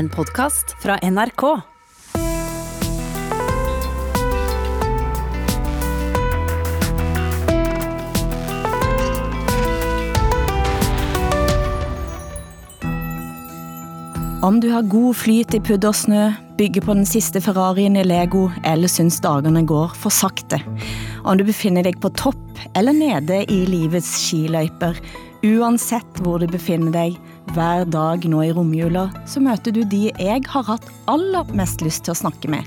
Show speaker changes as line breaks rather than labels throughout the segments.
En podkast fra NRK.
Om du har god flyt i puddersnø, bygger på den siste Ferrarien i Lego eller syns dagene går for sakte. Om du befinner deg på topp eller nede i livets skiløyper, uansett hvor du befinner deg, hver dag nå i romjula, så møter du de jeg har hatt aller mest lyst til å snakke med.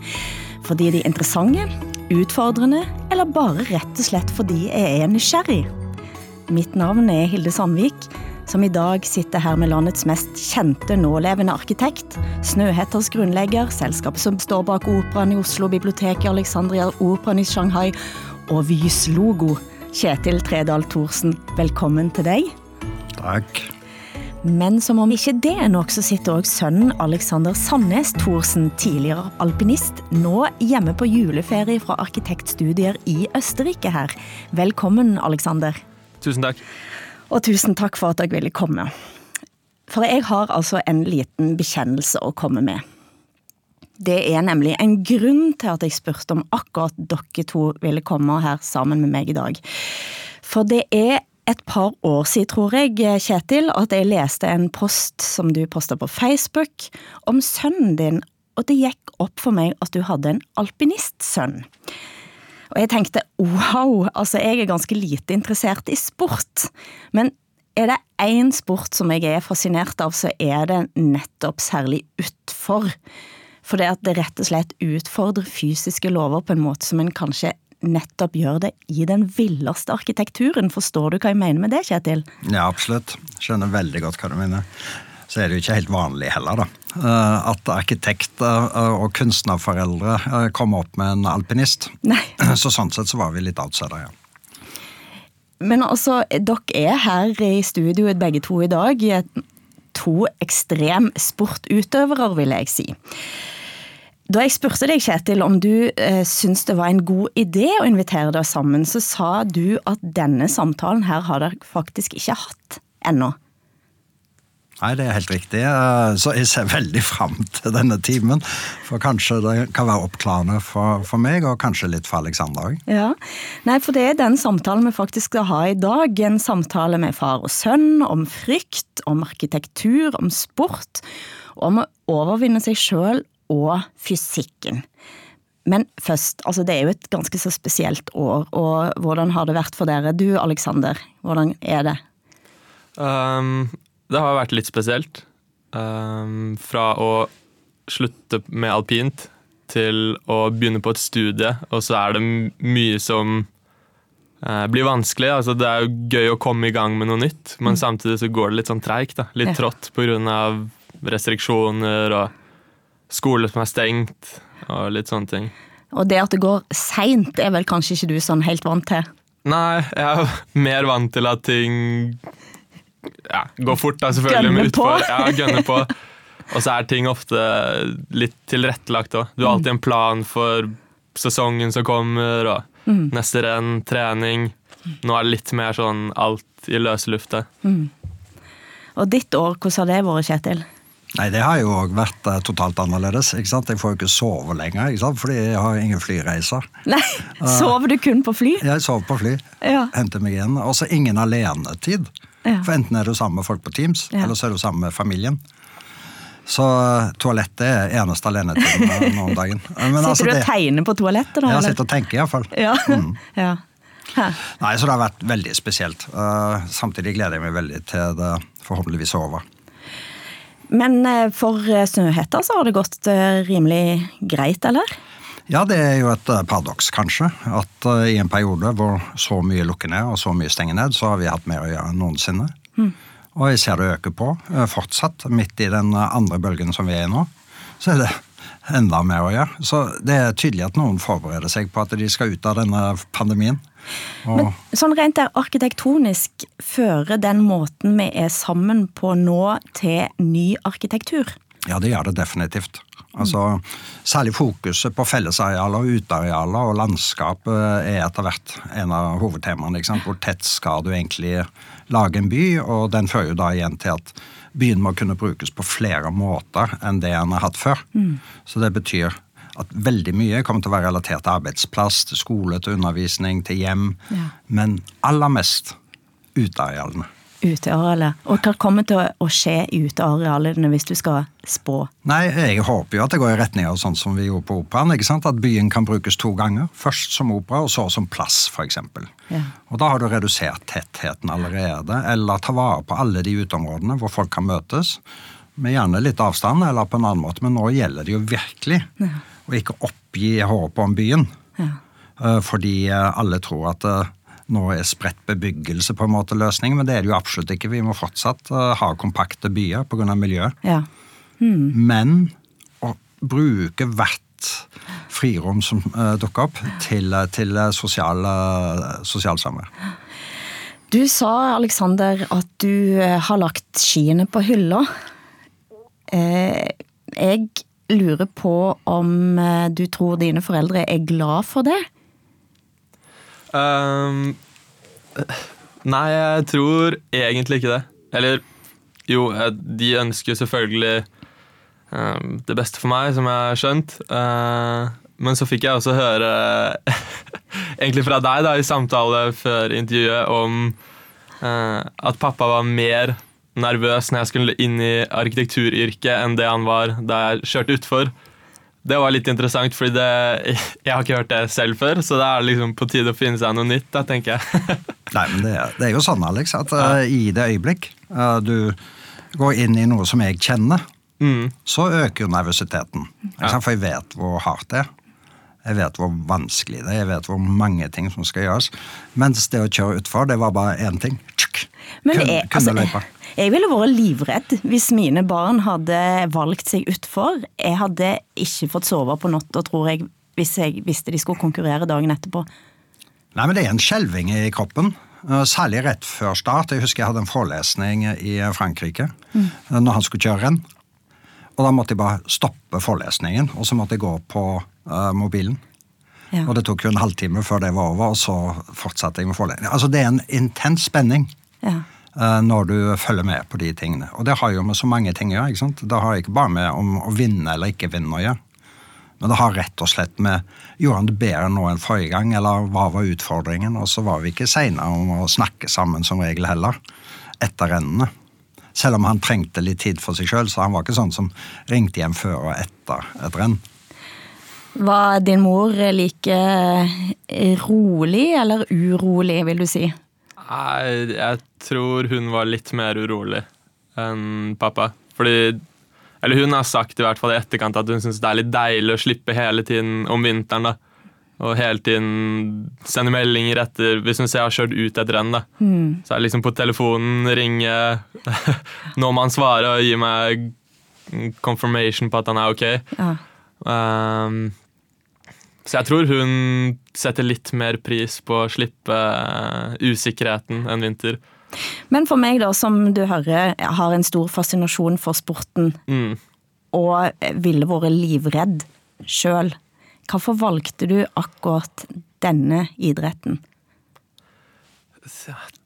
Fordi de er interessante, utfordrende, eller bare rett og slett fordi jeg er nysgjerrig. Mitt navn er Hilde Sandvik, som i dag sitter her med landets mest kjente nålevende arkitekt, Snøhetters grunnlegger, selskapet som står bak Operaen i Oslo, biblioteket i Alexandria, Operaen i Shanghai og Vys logo. Kjetil Tredal Thorsen, velkommen til deg.
Takk.
Men som om ikke det er nok, så sitter òg sønnen Alexander Sandnes Thorsen, tidligere alpinist, nå hjemme på juleferie fra arkitektstudier i Østerrike her. Velkommen, Alexander.
Tusen takk.
Og tusen takk for at dere ville komme. For jeg har altså en liten bekjennelse å komme med. Det er nemlig en grunn til at jeg spurte om akkurat dere to ville komme her sammen med meg i dag. For det er et par år siden, tror jeg, Kjetil, at jeg leste en post som du posta på Facebook om sønnen din, og det gikk opp for meg at du hadde en alpinistsønn. Og jeg tenkte wow, altså jeg er ganske lite interessert i sport, men er det én sport som jeg er fascinert av, så er det nettopp særlig utfor. For det at det rett og slett utfordrer fysiske lover på en måte som en kanskje nettopp gjør det i den villeste arkitekturen. Forstår du hva jeg mener med det, Kjetil?
Ja, absolutt. Skjønner veldig godt hva du mener. Så er det jo ikke helt vanlig heller, da. eh, At arkitekter eh, og kunstnerforeldre eh, kommer opp med en alpinist.
Nei.
Så sånn sett så var vi litt outsider, ja.
Men altså, dere er her i studioet begge to i dag. To ekstrem sportutøvere, vil jeg si. Da jeg spurte deg, Kjetil, om du eh, syns det var en god idé å invitere dere sammen, så sa du at denne samtalen her har dere faktisk ikke hatt ennå.
Nei, det er helt riktig. Eh, Så jeg ser veldig fram til denne timen. For kanskje det kan være oppklarende for, for meg, og kanskje litt for Alexander òg.
Ja, Nei, for det er den samtalen vi faktisk skal ha i dag. En samtale med far og sønn, om frykt, om arkitektur, om sport. Om å overvinne seg sjøl og fysikken. Men først, altså det er jo et ganske så spesielt år, og hvordan har det vært for dere? Du, Alexander, hvordan er det?
Um, det har vært litt spesielt. Um, fra å slutte med alpint til å begynne på et studie, og så er det mye som uh, blir vanskelig. Altså, det er jo gøy å komme i gang med noe nytt, men samtidig så går det litt sånn treigt. Litt
Ja.
trått pga. restriksjoner og skole som er stengt og litt sånne ting.
Og det at det går seint, er vel kanskje ikke du sånn helt vant til?
Nei, jeg er mer vant til at ting ja, går fort, da, selvfølgelig.
Gønne på.
Ja, gønne på. Og så er ting ofte litt tilrettelagt òg. Du har alltid en plan for sesongen som kommer, og
Mm.
neste renn, trening. Nå er det litt mer sånn alt i løse lufta.
Og ditt år, hvordan har det vært, Kjetil?
Nei, det har jo òg vært eh, totalt annerledes. ikke sant? Jeg får jo ikke sove lenger, ikke sant? fordi jeg har ingen flyreiser.
Nei, sover du kun på fly?
Jeg sover på fly,
Ja.
henter meg igjen. Og så ingen alenetid.
Ja.
For enten er du sammen med folk på Teams,
Ja.
eller så er du sammen med familien. Så eh, toalettet er eneste alenetiden eh, nå om dagen. Men
Sitter
altså,
du og tegner på toalettet da? Eller?
sitter og tenker iallfall.
Ja. ja. Hæ.
Nei, så det har vært veldig spesielt. Uh, samtidig gleder jeg meg veldig til det forhåpentligvis er over.
Men eh, for eh, Snøhetta så har det gått eh, rimelig greit, eller?
Ja, det er jo et paradoks, kanskje. At i en periode hvor så mye lukker ned og så mye stenger ned, så har vi hatt mer å gjøre enn noensinne. Og jeg ser det øker på fortsatt. Midt i den andre bølgen som vi er i nå, så er det enda mer å gjøre. Så det er tydelig at noen forbereder seg på at de skal ut av denne pandemien.
Men sånn rent der arkitektonisk fører den måten vi er sammen på nå til ny arkitektur?
Ja, det gjør det definitivt. Altså, Særlig fokuset på fellesarealer, utearealer og landskap eh, er etter hvert en av hovedtemaene. ikke sant? Hvor tett skal du egentlig lage en by? Og den fører jo da igjen til at byen må kunne brukes på flere måter enn det den har hatt før. Så det betyr at veldig mye kommer til å være relatert til arbeidsplass, til skole, til undervisning, til hjem.
Ja.
Men aller mest utearealene.
Utearealet. Og hva kommer til å skje i utearealene hvis du skal spå?
Nei, jeg håper jo at det går i retning av sånn som vi gjorde på operaen. ikke sant? At byen kan brukes to ganger. Først som opera, og så som plass, f.eks.
Ja.
Og da har du redusert tettheten allerede. Eller ta vare på alle de uteområdene hvor folk kan møtes. Med gjerne litt avstand, eller på en annen måte. Men nå gjelder det jo virkelig å ikke oppgi håpet om byen.
Ja.
Eh, Fordi eh, alle tror at eh, nå er spredt bebyggelse på en måte løsningen, men det er det jo absolutt ikke. Vi må fortsatt ha kompakte byer pga. miljøet.
Ja.
Men å bruke hvert frirom som dukker opp, til, til sosial, sosial samvær.
Du sa, Alexander, at du har lagt skiene på hylla. Jeg lurer på om eh, du tror dine foreldre er glad for det?
Um, nei, jeg tror egentlig ikke det. Eller jo, eh, de ønsker selvfølgelig um, det beste for meg, som jeg har skjønt. Uh, men så fikk jeg også høre, egentlig fra deg da, i samtale før intervjuet, om uh, at pappa var mer nervøs når jeg skulle inn i arkitekturyrket enn det han var da jeg kjørte utfor. Det var litt interessant, fordi det, jeg har ikke hørt det selv før. Så det er liksom på tide å finne seg noe nytt, da, tenker jeg.
Nei, men det, er- det er jo sånn, Alex, at eh, i det øyeblikk eh, du går inn i noe som jeg kjenner,
Mm.
så øker jo nervøsiteten. Ja. For jeg vet hvor hardt det er. Jeg vet hvor vanskelig det er, jeg vet hvor mange ting som skal gjøres. Mens det å kjøre utfor, det var bare én ting. Tsk!
Men
Kun-
jeg, altså. Jeg ville vært livredd hvis mine barn hadde valgt seg utfor. Jeg hadde ikke fått sove på natta, tror jeg, hvis jeg visste de skulle konkurrere dagen etterpå.
Nei, men Det er en skjelving i kroppen. eh, Særlig rett før start. Jeg husker jeg hadde en forelesning i Frankrike mm. når han skulle kjøre renn. Og Da måtte jeg bare stoppe forelesningen, og så måtte jeg gå på uh, mobilen.
Ja.
Og Det tok jo en halvtime før det var over, og så fortsatte jeg med forelesningen. Altså, Det er en intens spenning
Ja.
Eh, når du følger med på de tingene. Og det har jo med så mange ting å gjøre. ikke sant? Det har ikke bare med om å vinne eller ikke vinne å gjøre. Men det har rett og slett med Gjorde han det bedre nå enn forrige gang, eller hva var utfordringen? Og så var vi ikke seine om å snakke sammen som regel heller, etter rennene. Selv om han trengte litt tid for seg sjøl, så han var ikke sånn som ringte hjem før og etter et renn.
Var din mor like eh, rolig eller urolig, vil du si?
Nei, jeg tror hun var litt mer urolig enn pappa. Fordi Eller hun har sagt i hvert fall i etterkant at hun syns det er litt deilig å slippe hele tiden om vinteren. da. Og hele tiden sende meldinger etter Hvis hun ser jeg har kjørt ut et renn, da. Så er det liksom på telefonen, ringe Nå må han svare og gi meg confirmation på at han er ok.
Ja.
Um, så jeg tror hun setter litt mer pris på å slippe uh, usikkerheten enn vinter.
Men for meg, da, som du hører, har en stor fascinasjon for sporten,
Mm.
og ville vært livredd sjøl. Hvorfor valgte du akkurat denne idretten?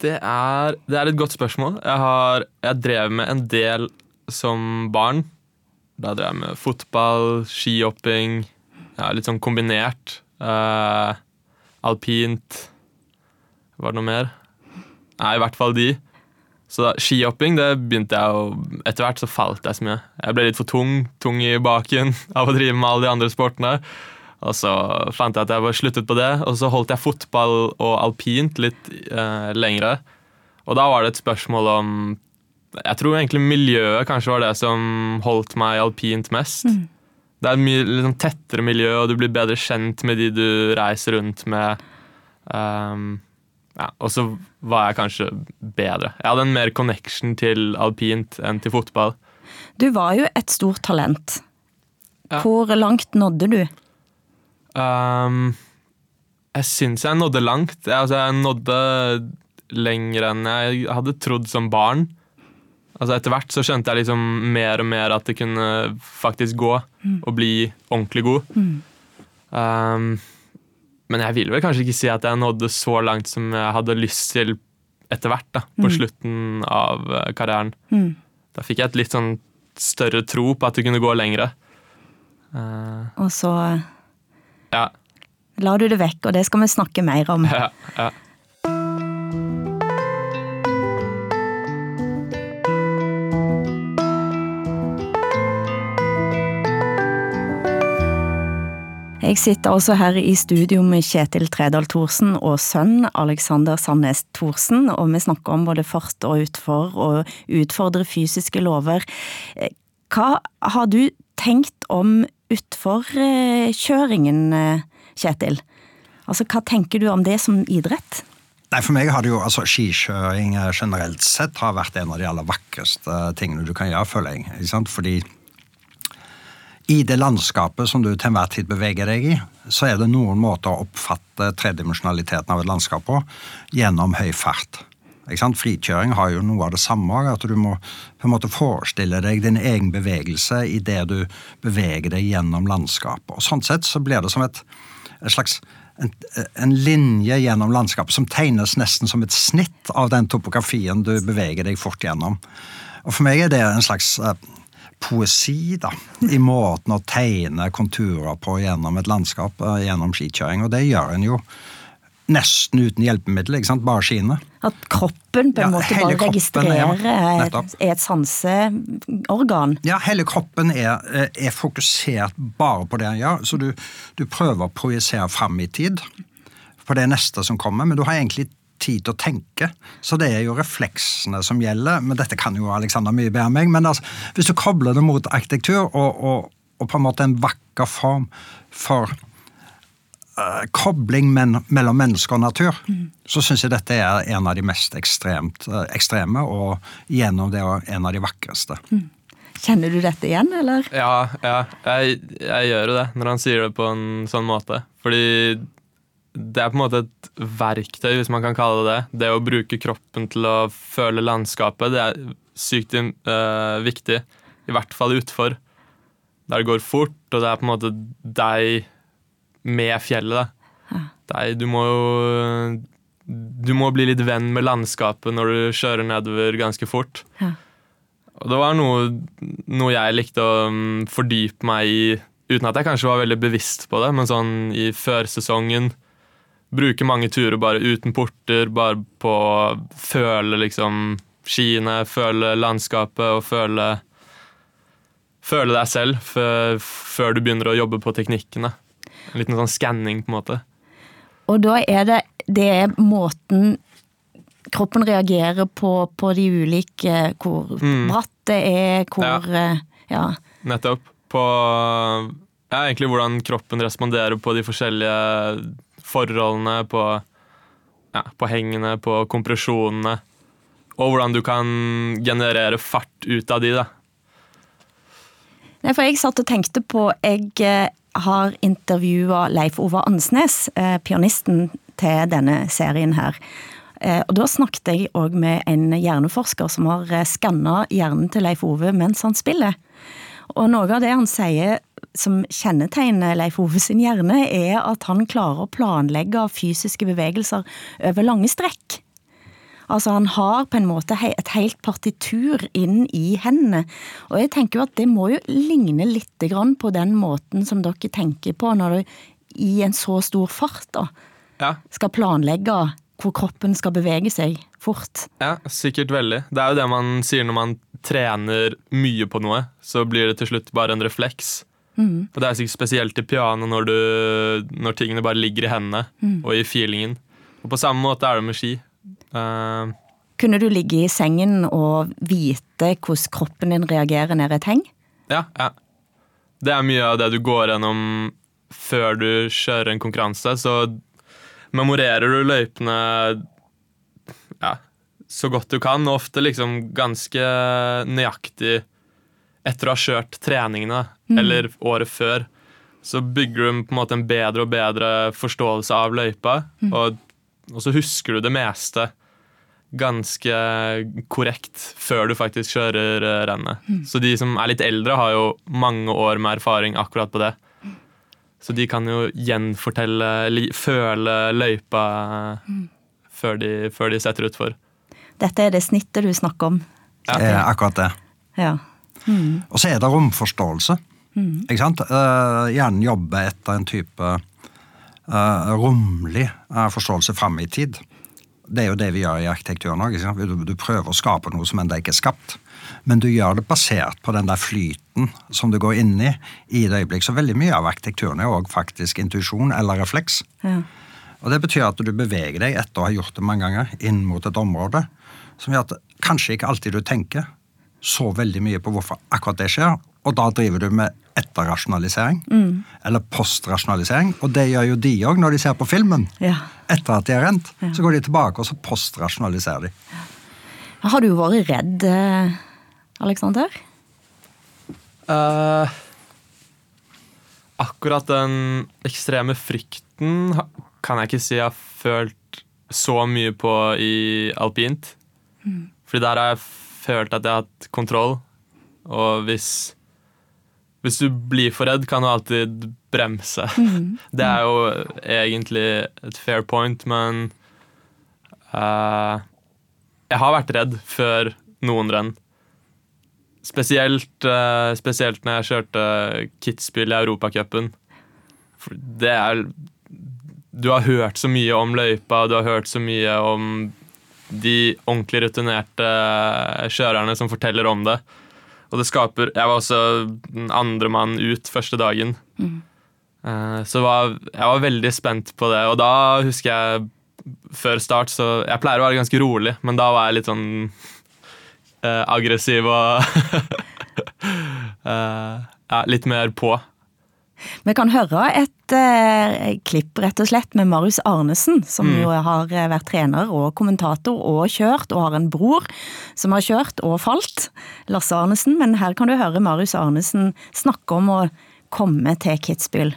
Det er, det er et godt spørsmål. Jeg, har, jeg drev med en del som barn. Da drev jeg med fotball, skihopping, ja, litt sånn kombinert. Uh, alpint Var det noe mer? Nei, i hvert fall de. Så skihopping det begynte jeg å Etter hvert så falt jeg så mye. Jeg ble litt for tung, tung i baken av å drive med alle de andre sportene. Og så fant jeg at jeg var sluttet på det, og så holdt jeg fotball og alpint litt eh, lengre. Og da var det et spørsmål om Jeg tror egentlig miljøet kanskje var det som holdt meg alpint mest. Det er et mye liksom, tettere miljø, og du blir bedre kjent med de du reiser rundt med. Um, ja, og så var jeg kanskje bedre. Jeg hadde en mer connection til alpint enn til fotball.
Du var jo et stort talent.
Ja.
Hvor langt nådde du?
Um, jeg syns jeg nådde langt. Jeg, altså, jeg nådde lenger enn jeg hadde trodd som barn. Altså, etter hvert så skjønte jeg liksom mer og mer at det kunne faktisk gå og bli ordentlig god. Ehm, men jeg vil vel kanskje ikke si at jeg nådde så langt som jeg hadde lyst til etter hvert, da, på slutten av eh, karrieren. da fikk jeg et litt sånn større tro på at det kunne gå lengre. Uh,
Og så
ja,
la du det vekk, og det skal vi snakke mer om.
ja, ja.
Jeg sitter også her i studio med Kjetil Tredal Thorsen og sønn Alexander Sandnes Thorsen, og vi snakker om både fart og utfor og utfordre fysiske lover. Eh, Hva har du tenkt om utforkjøringen, eh, Kjetil? Altså, hva tenker du om det som idrett?
Nei, For meg har det jo, altså skikjøring eh, generelt sett har vært en av de aller vakreste tingene du kan gjøre, føler jeg. Fordi i det landskapet som du til enhver tid beveger deg i, så er det noen måter å oppfatte tredimensjonaliteten av et landskap på gjennom høy fart. Frikjøring har jo noe av det samme, at du må på en måte forestille deg din egen bevegelse i det du beveger deg gjennom landskapet. Og Sånn sett så blir det som et, et slags en, en linje gjennom landskapet som tegnes nesten som et snitt av den topografien du beveger deg fort gjennom. Og For meg er det en slags eh, poesi da, i måten å tegne konturer på gjennom et landskap, eh, gjennom skikjøring. Og det gjør en jo nesten uten hjelpemiddel, ikke sant? bare skiene.
At kroppen på en
Ja,
måte bare
kroppen,
registrerer
ja,
er et sanseorgan?
Ja, hele kroppen er, eh, er fokusert bare på det han gjør, så du, du prøver å projisere fram i tid på det neste som kommer, men du har egentlig tid til å tenke. Så det er jo refleksene som gjelder. Men dette kan jo Alexander mye bedre enn meg. Men altså, hvis du kobler det mot arkitektur og, og, og på en måte en vakker form for uh, kobling men, mellom menneske og natur, så syns jeg dette er en av de mest ekstremt, uh, ekstreme, og gjennom det er en av de vakreste.
Kjenner du dette igjen, eller?
Ja, ja jeg, jeg gjør jo det når han sier det på en sånn måte. Fordi det er på en måte et verktøy, hvis man kan kalle det det. Det å bruke kroppen til å føle landskapet, det er sykt uh, viktig. I hvert fall utfor. Der det går fort, og det er på en måte deg med fjellet. da. Deg, du må jo Du må bli litt venn med landskapet når du kjører nedover ganske fort.
Ja.
Og det var noe, noe jeg likte å mm, fordype meg i, uten at jeg kanskje var veldig bevisst på det, men sånn i førsesongen. Bruke mange turer bare uten porter, bare på å føle liksom skiene, føle landskapet og føle Føle deg selv før, før du begynner å jobbe på teknikkene. En liten sånn skanning, på en måte.
Og da er det, det er måten kroppen reagerer på, på de ulike Hvor bratt det er, hvor ja. Ja.
Nettopp. På ja, egentlig hvordan kroppen responderer på de forskjellige forholdene, på, ja, på hengene, på kompresjonene. Og hvordan du kan generere fart ut av de, da.
Nei, for jeg satt og tenkte på Jeg eh, har intervjua Leif Ove Ansnes, eh, pianisten til denne serien her. Eh, Og da snakket jeg òg med en hjerneforsker som har skanna hjernen til Leif Ove mens han spiller. Og noe av det han sier som kjennetegner Leif Ove sin hjerne, er at han klarer å planlegge fysiske bevegelser over lange strekk. Altså Han har på en måte et helt partitur inn i hendene. Og jeg tenker jo at det må jo ligne litt på den måten som dere tenker på når du i en så stor fart da,
Ja,
skal planlegge hvor kroppen skal bevege seg fort.
ja, sikkert veldig. Det er jo det man sier når man trener mye på noe, så blir det til slutt bare en refleks. Og det er sikkert spesielt i piano når, du, når tingene bare ligger i hendene og i feelingen. Og på samme måte er det med ski. Uh,
Kunne du ligge i sengen og vite hvordan kroppen din reagerer ned et heng?
Ja, ja. Det er mye av det du går gjennom før du kjører en konkurranse. Så memorerer du løypene ja, så godt du kan, og ofte liksom ganske nøyaktig etter å ha kjørt treningene, eller året før. Så bygger du på en måte en bedre og bedre forståelse av løypa, og, og så husker du det meste ganske korrekt før du faktisk kjører rennet. rennet. Så de som er litt eldre, har jo mange år med erfaring akkurat på det. Så de kan jo gjenfortelle, eller føle løypa før, de, før de setter utfor.
Dette er det snittet du snakker om.
Ja. Eh, akkurat det.
Ja.
Og så er det romforståelse. Ikke sant? Eh, hjernen jobber etter en type eh, romlig eh, forståelse fram i tid. Det er jo det vi gjør i arkitekturen òg. Du, du prøver å skape noe som ennå ikke er skapt. Men du gjør det basert på den der flyten som du går inn i i det øyeblikk. Så veldig mye av arkitekturen er òg faktisk intuisjon eller refleks.
Ja.
Og Det betyr at du beveger deg etter å ha gjort det mange ganger inn mot et område som gjør at kanskje ikke alltid du tenker så veldig mye på hvorfor akkurat det skjer, og da driver du med etterrasjonalisering. Eller postrasjonalisering. Og det gjør jo de òg når de ser på filmen.
Ja.
Etter at de har rent, så går de tilbake og så postrasjonaliserer de.
Har du vært redd, Aleksander? Alexander?
Eh, akkurat den ekstreme frykten kan jeg ikke si jeg har følt så mye på i alpint. Fordi der har jeg følt at jeg har hatt kontroll. Og hvis, hvis du blir for redd, kan du alltid bremse. Det er jo egentlig et fair point, men uh, jeg har vært redd før noen renn. Spesielt, uh, spesielt når jeg kjørte Kitzbühel i Europacupen. Det er Du har hørt så mye om løypa, du har hørt så mye om de ordentlig rutinerte kjørerne som forteller om det. Og det skaper Jeg var også den andre mann ut første dagen. Eh, Så var, jeg var veldig spent på det, og da husker jeg før start så Jeg pleier å være ganske rolig, men da var jeg litt sånn eh, aggressiv og eh, ja, litt mer på.
Vi kan høre et eh, klipp rett og slett med Marius Arnesen, som jo har eh, vært trener og kommentator og kjørt, og har en bror som har kjørt og falt, Lasse Arnesen. Men her kan du høre Marius Arnesen snakke om å komme til Kitzbühel.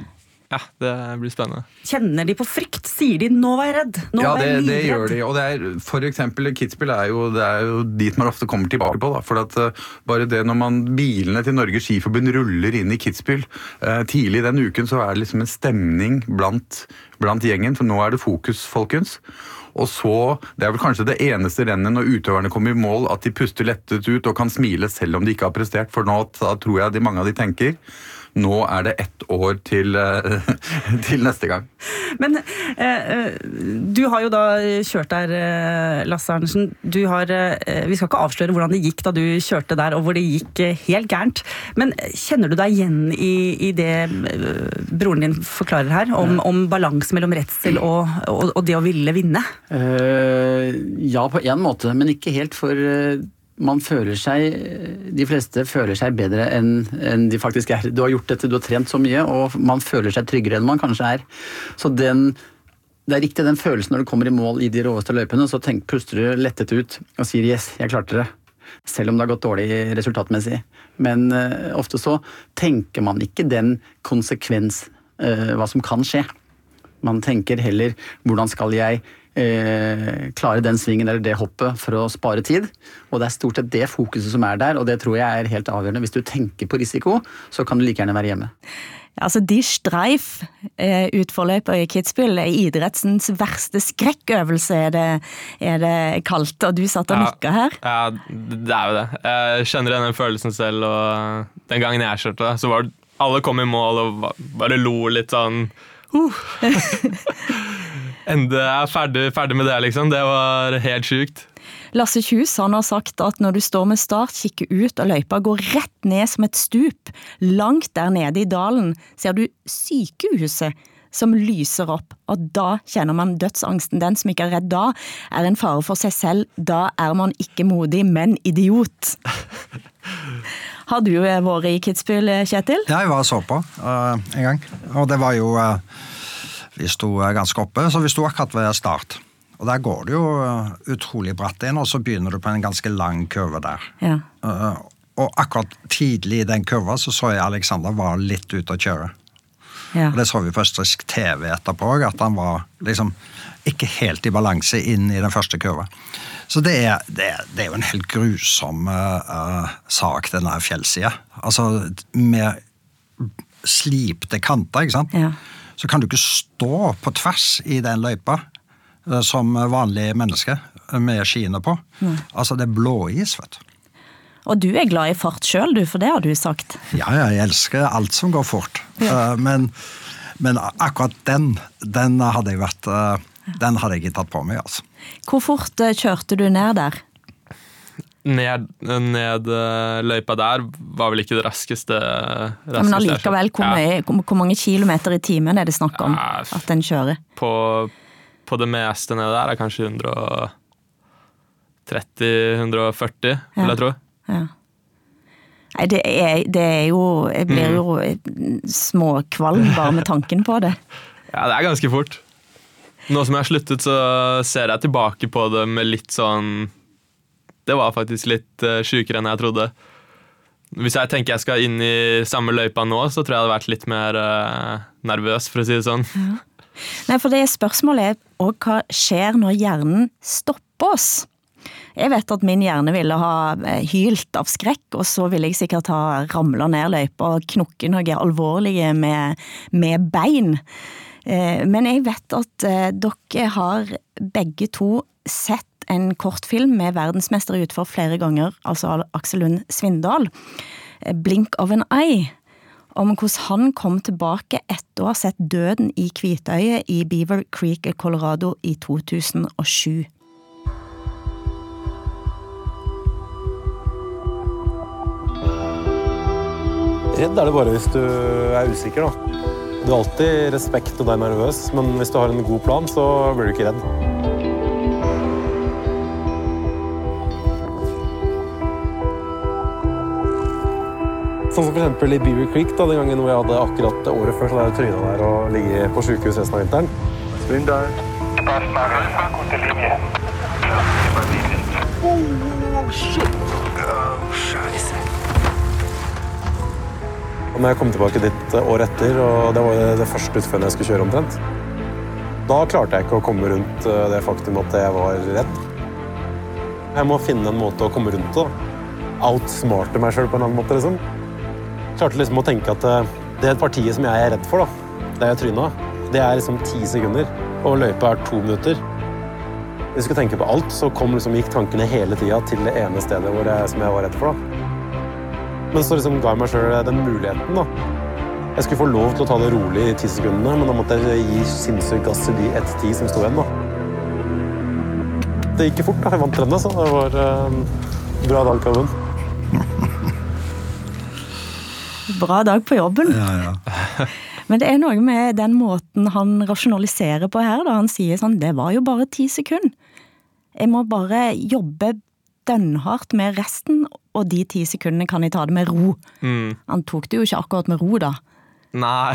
Ja, det blir spennende.
Kjenner de på frykt? Sier de 'nå var jeg redd'? Nå
Ja, det,
jeg
det gjør de. Og det er, for eksempel Kitzbühel er jo, det er jo dit man ofte kommer tilbake på. Da, for at uh, bare det når man, bilene til Norges Skiforbund ruller inn i Kitzbühel uh, tidlig den uken, så er det liksom en stemning blant, blant gjengen. For nå er det fokus, folkens. Og så, Det er vel kanskje det eneste rennet når utøverne kommer i mål, at de puster lettet ut og kan smile selv om de ikke har prestert. For nå da tror jeg de, mange av de tenker nå er det ett år til, eh, til neste gang.
Men eh, eh, du har jo da kjørt der, eh, Lasse Arnesen. Du har, eh, vi skal ikke avsløre hvordan det gikk da du kjørte der, og hvor det gikk helt gærent. Men kjenner du deg igjen i, i det broren din forklarer her, om, om balanse mellom redsel og, og, og det å ville vinne?
Eh, ja, på en måte, men ikke helt, for eh, man føler seg De fleste føler seg bedre enn en de faktisk er. Du har gjort dette, du har trent så mye, og man føler seg tryggere enn man kanskje er. Så den det er riktig den følelsen når du kommer i mål i de råeste løypene, så tenk, puster du lettet ut og sier 'yes, jeg klarte det'. Selv om det har gått dårlig resultatmessig. Men uh, ofte så tenker man ikke den konsekvens, uh, hva som kan skje. Man tenker heller hvordan skal jeg eh, klare den svingen eller det hoppet for å spare tid. Og det er stort sett det fokuset som er der, og det tror jeg er helt avgjørende. Hvis du tenker på risiko, så kan du like gjerne være hjemme.
Altså, De streif eh, utforløypa i Kitzbühel er idrettsens verste skrekkøvelse, er det, er det kalt. Og du satt og
Ja.
nikka her.
Ja, det er jo det. Jeg kjenner igjen den følelsen selv, og den gangen jeg kjørte, så var det alle kom i mål og bare lo litt sånn uh. Ende er ferdig, ferdig med det, liksom. Det var helt sjukt.
Lasse Kjus han har sagt at når du står med start, kikker ut og løypa går rett ned som et stup. Langt der nede i dalen ser du sykehuset som lyser opp, og da kjenner man dødsangsten. Den som ikke er redd da, er en fare for seg selv. Da er man ikke modig, men idiot. Har du eh, vært i Kitzbühel, Kjetil?
Ja, Jeg var og så på uh, en gang, og det var jo eh, Vi sto eh, ganske oppe, så vi sto akkurat ved start. Og der går det jo eh, utrolig bratt inn, og så begynner du på en ganske lang kurve der.
Ja.
Eh, og akkurat tidlig i den kurva så så jeg Alexander var litt ute å kjøre.
ja.
Og det så vi på østerriksk TV etterpå òg, at han var liksom ikke helt i balanse inn i den første kurva. Så det er, det er, det er jo en helt grusom uh, sak, denne fjellsida. Altså med slipte kanter, ikke sant.
Ja.
Så kan du ikke stå på tvers i den løypa eh, som vanlige mennesker med skiene på. Altså det er blåis, vet du.
Og du er glad i fart sjøl, du, for det har du sagt.
Ja, ja, jeg elsker alt som går fort. Ja. Men, men akkurat den, den hadde jeg vært eh, Den hadde jeg ikke tatt på meg, altså.
Hvor fort eh, kjørte du ned der?
Ned, ned eh, løypa der var vel ikke det raskeste.
Ja,
raskeste
men
jeg
allikevel, hvor,
Ja,
hvor, mange kilometer i timen er det snakk om
Ja,
at den kjører?
på, på det meste nede der er kanskje 130-140, vil jeg tro.
Ja. Nei, det er, det er jo Jeg
Mm.
blir jo småkvalm bare med tanken på det.
Ja, det er ganske fort. Nå som jeg har sluttet, så ser jeg tilbake på det med litt sånn Det var faktisk litt uh, sjukere enn jeg trodde. Hvis jeg tenker jeg skal inn i samme løypa nå, så tror jeg jeg hadde vært litt mer uh, nervøs, for å si det sånn.
Nei, for det spørsmålet er òg hva skjer når hjernen stopper oss? Jeg vet at min hjerne ville ha eh, hylt av skrekk, og så ville jeg sikkert ha ramla ned løypa og knukket noe alvorlige med, med bein. Men jeg vet at dere har begge to sett en kortfilm med verdensmester i utfor flere ganger, altså Aksel Lund Svindal, eh, 'Blink of an Eye', om hvordan han kom tilbake etter å ha sett døden i Kvitøyet i Beaver Creek i Colorado i 2007.
Redd er det bare hvis du er usikker, da. Du har alltid respekt og deg er nervøs, men hvis du har en god plan, så blir du ikke redd. Sånn som eksempel i Beaver Creek, da, den gangen hvor jeg hadde akkurat året før så hadde jeg tryna der og ligget på sjukehus resten av vinteren. Og når jeg kom tilbake dit eh, året etter, og det var det- første utførende jeg skulle kjøre omtrent, da klarte jeg ikke å komme rundt eh, det faktum at jeg var redd. Jeg må finne en måte å komme rundt det. Outsmarte meg sjøl på en annen måte. liksom. Klarte liksom å tenke at eh, det partiet som jeg er redd for, da, der jeg tryna, det er liksom ti sekunder, og løypa er to minutter. Hvis jeg skulle tenke på alt, så kom liksom, gikk tankene hele tida til det ene stedet hvor jeg, som jeg var redd for. da. Men så liksom ga jeg meg sjøl den muligheten. da. Jeg skulle få lov til å ta det rolig i ti sekundene, men da måtte jeg gi sinnssykt gass i de ett ti som sto igjen. da. Det gikk fort. da. Jeg vant rennet, så det var eh, bra dag, Kalven.
Bra dag på jobben.
Ja, ja.
Men det er noe med den måten han rasjonaliserer på her. da Han sier sånn Det var jo bare ti sekunder. Jeg må bare jobbe dønnhardt med resten, og de ti sekundene kan jeg ta det med ro.
Mm.
Han tok det jo ikke akkurat med ro, da.
Nei,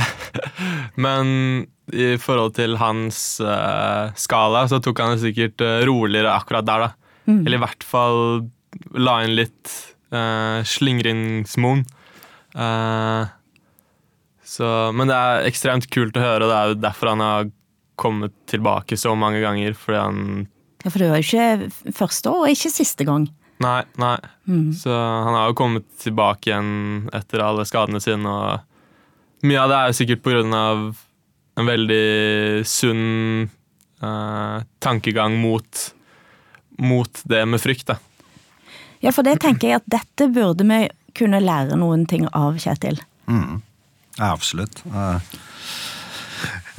men i forhold til hans uh, skala, så tok han det sikkert eh, roligere akkurat der, da. Eller i hvert fall la inn litt uh, slingringsmonn. Eh, så, men det er ekstremt kult å høre, det er jo derfor han har kommet tilbake så mange ganger, fordi han
Ja, For det var jo ikke første og ikke siste gang.
Nei, nei. Så han har jo kommet tilbake igjen etter alle skadene sine, og mye av det er jo sikkert på grunn av en veldig sunn uh, tankegang mot, mot det med frykt, da.
Ja, for det tenker jeg at dette burde vi kunne lære noen ting av, Kjetil.
Ja, absolutt. Eh,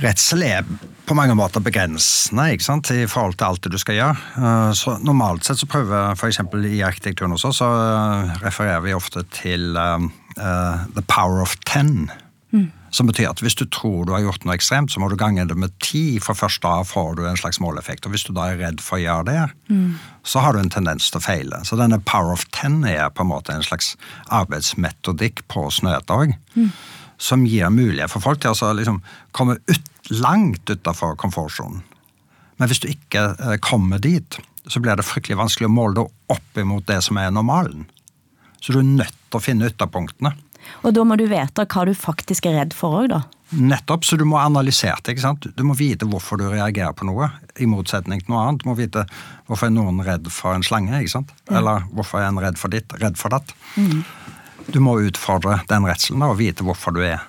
Redsel er på mange måter begrensende ikke sant, i forhold til alt det du skal gjøre. Eh, Så Normalt sett så prøver f.eks. i arkitekturen også, så eh, refererer vi ofte til uh, the power of ten. Som betyr at hvis du tror du har gjort noe ekstremt, så må du gange det med ti, for først da får du en slags måleffekt. Og hvis du da er redd for å gjøre det, så har du en tendens til å feile. Så denne power of ten er på en måte en slags arbeidsmetodikk på Snøhetta òg som gir mulighet for folk til å liksom komme ut, langt utafor komfortsonen. Men hvis du ikke eh, kommer dit, så blir det fryktelig vanskelig å måle det opp imot det som er normalen. Så du er nødt til å finne ytterpunktene.
Og da må du vite hva du faktisk er redd for òg, da.
Nettopp, så du må analysere det. ikke sant? Du må vite hvorfor du reagerer på noe, i motsetning til noe annet. Du må vite hvorfor er noen redd for en slange, ikke sant? Eller hvorfor er en redd for ditt, redd for datt. Du må utfordre den redselen og vite hvorfor du er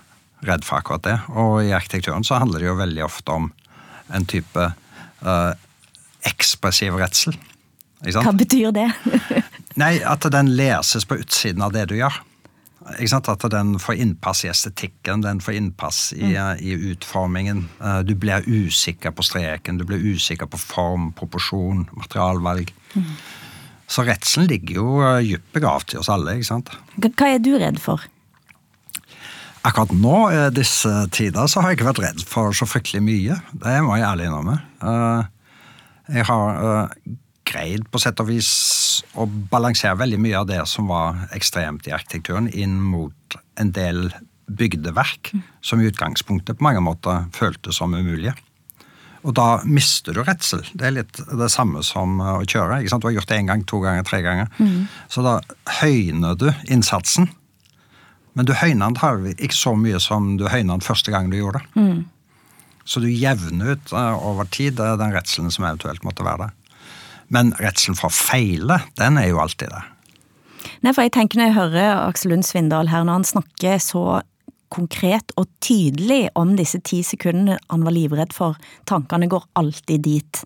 redd for akkurat det. Og i arkitekturen så handler det jo veldig ofte om en type eh, ekspressiv redsel. Ikke
Hva betyr det?
Nei, at den leses på utsiden av det du gjør. At den får innpass i estetikken, den får innpass i, i utformingen. Eh, Du blir usikker på streken, du blir usikker på form, proporsjon, materialvalg. Så redselen ligger jo eh, dypt begravd i oss alle. ikke sant?
Hva er du redd for?
Akkurat nå, i disse tider, så har jeg ikke vært redd for så fryktelig mye. Det må jeg ærlig innrømme. Eh, Jeg har eh, greid på sett og vis å balansere veldig mye av det som var ekstremt i arkitekturen, inn mot en del bygdeverk som i utgangspunktet på mange måter føltes som umulige. Og da mister du redsel. Det er litt det samme som å kjøre. ikke sant? Du har gjort det én gang, to ganger, tre ganger. Så da høyner du innsatsen. Men du høyner den ikke så mye som du høyner den første gang du gjorde det. Så du jevner ut eh, over tid eh, den redselen som eventuelt måtte være der. Men redselen for å feile, den er jo alltid der.
Nei, for jeg tenker Når jeg hører Aksel Lund Svindal her, når han snakker så konkret og tydelig om disse ti sekundene han var livredd for, tankene går alltid dit.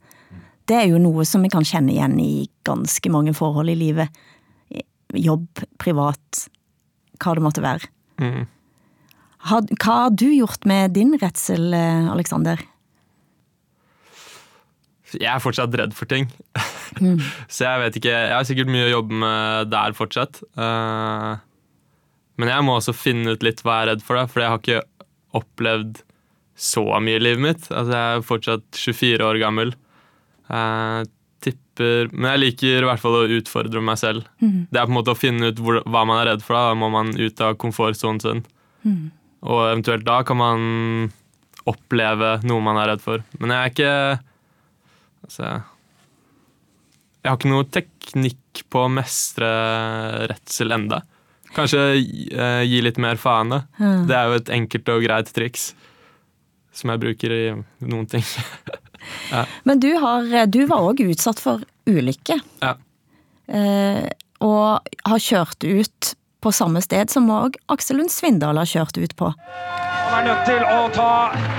Det er jo noe som vi kan kjenne igjen i ganske mange forhold i livet. Jobb, privat, hva det måtte være.
Mm.
Hva har du gjort med din redsel, eh, Aleksander?
Jeg er fortsatt redd for ting. Så jeg vet ikke Jeg har sikkert mye å jobbe med der fortsatt. Uh, men jeg må også finne ut litt hva jeg er redd for, da, for jeg har ikke opplevd så mye i livet mitt. Altså, jeg er fortsatt 24 år gammel. Uh, tipper Men jeg liker i hvert fall å utfordre meg selv. Det er på en måte å finne ut hvor, hva man er redd for. Da Da må man ut av komfortsonen sin. Og eventuelt da kan man oppleve noe man er redd for. Men jeg er ikke Altså Jeg har ikke noe teknikk på å mestre redsel enda. Kanskje eh, gi litt mer faen, da. Det er jo et enkelt og greit triks. Som jeg bruker i noen ting.
Men du, har, du var òg utsatt for ulykke.
ja.
eh, og har kjørt ut på samme sted som òg Aksel Lund Svindal har kjørt ut på.
Han er nødt til å ta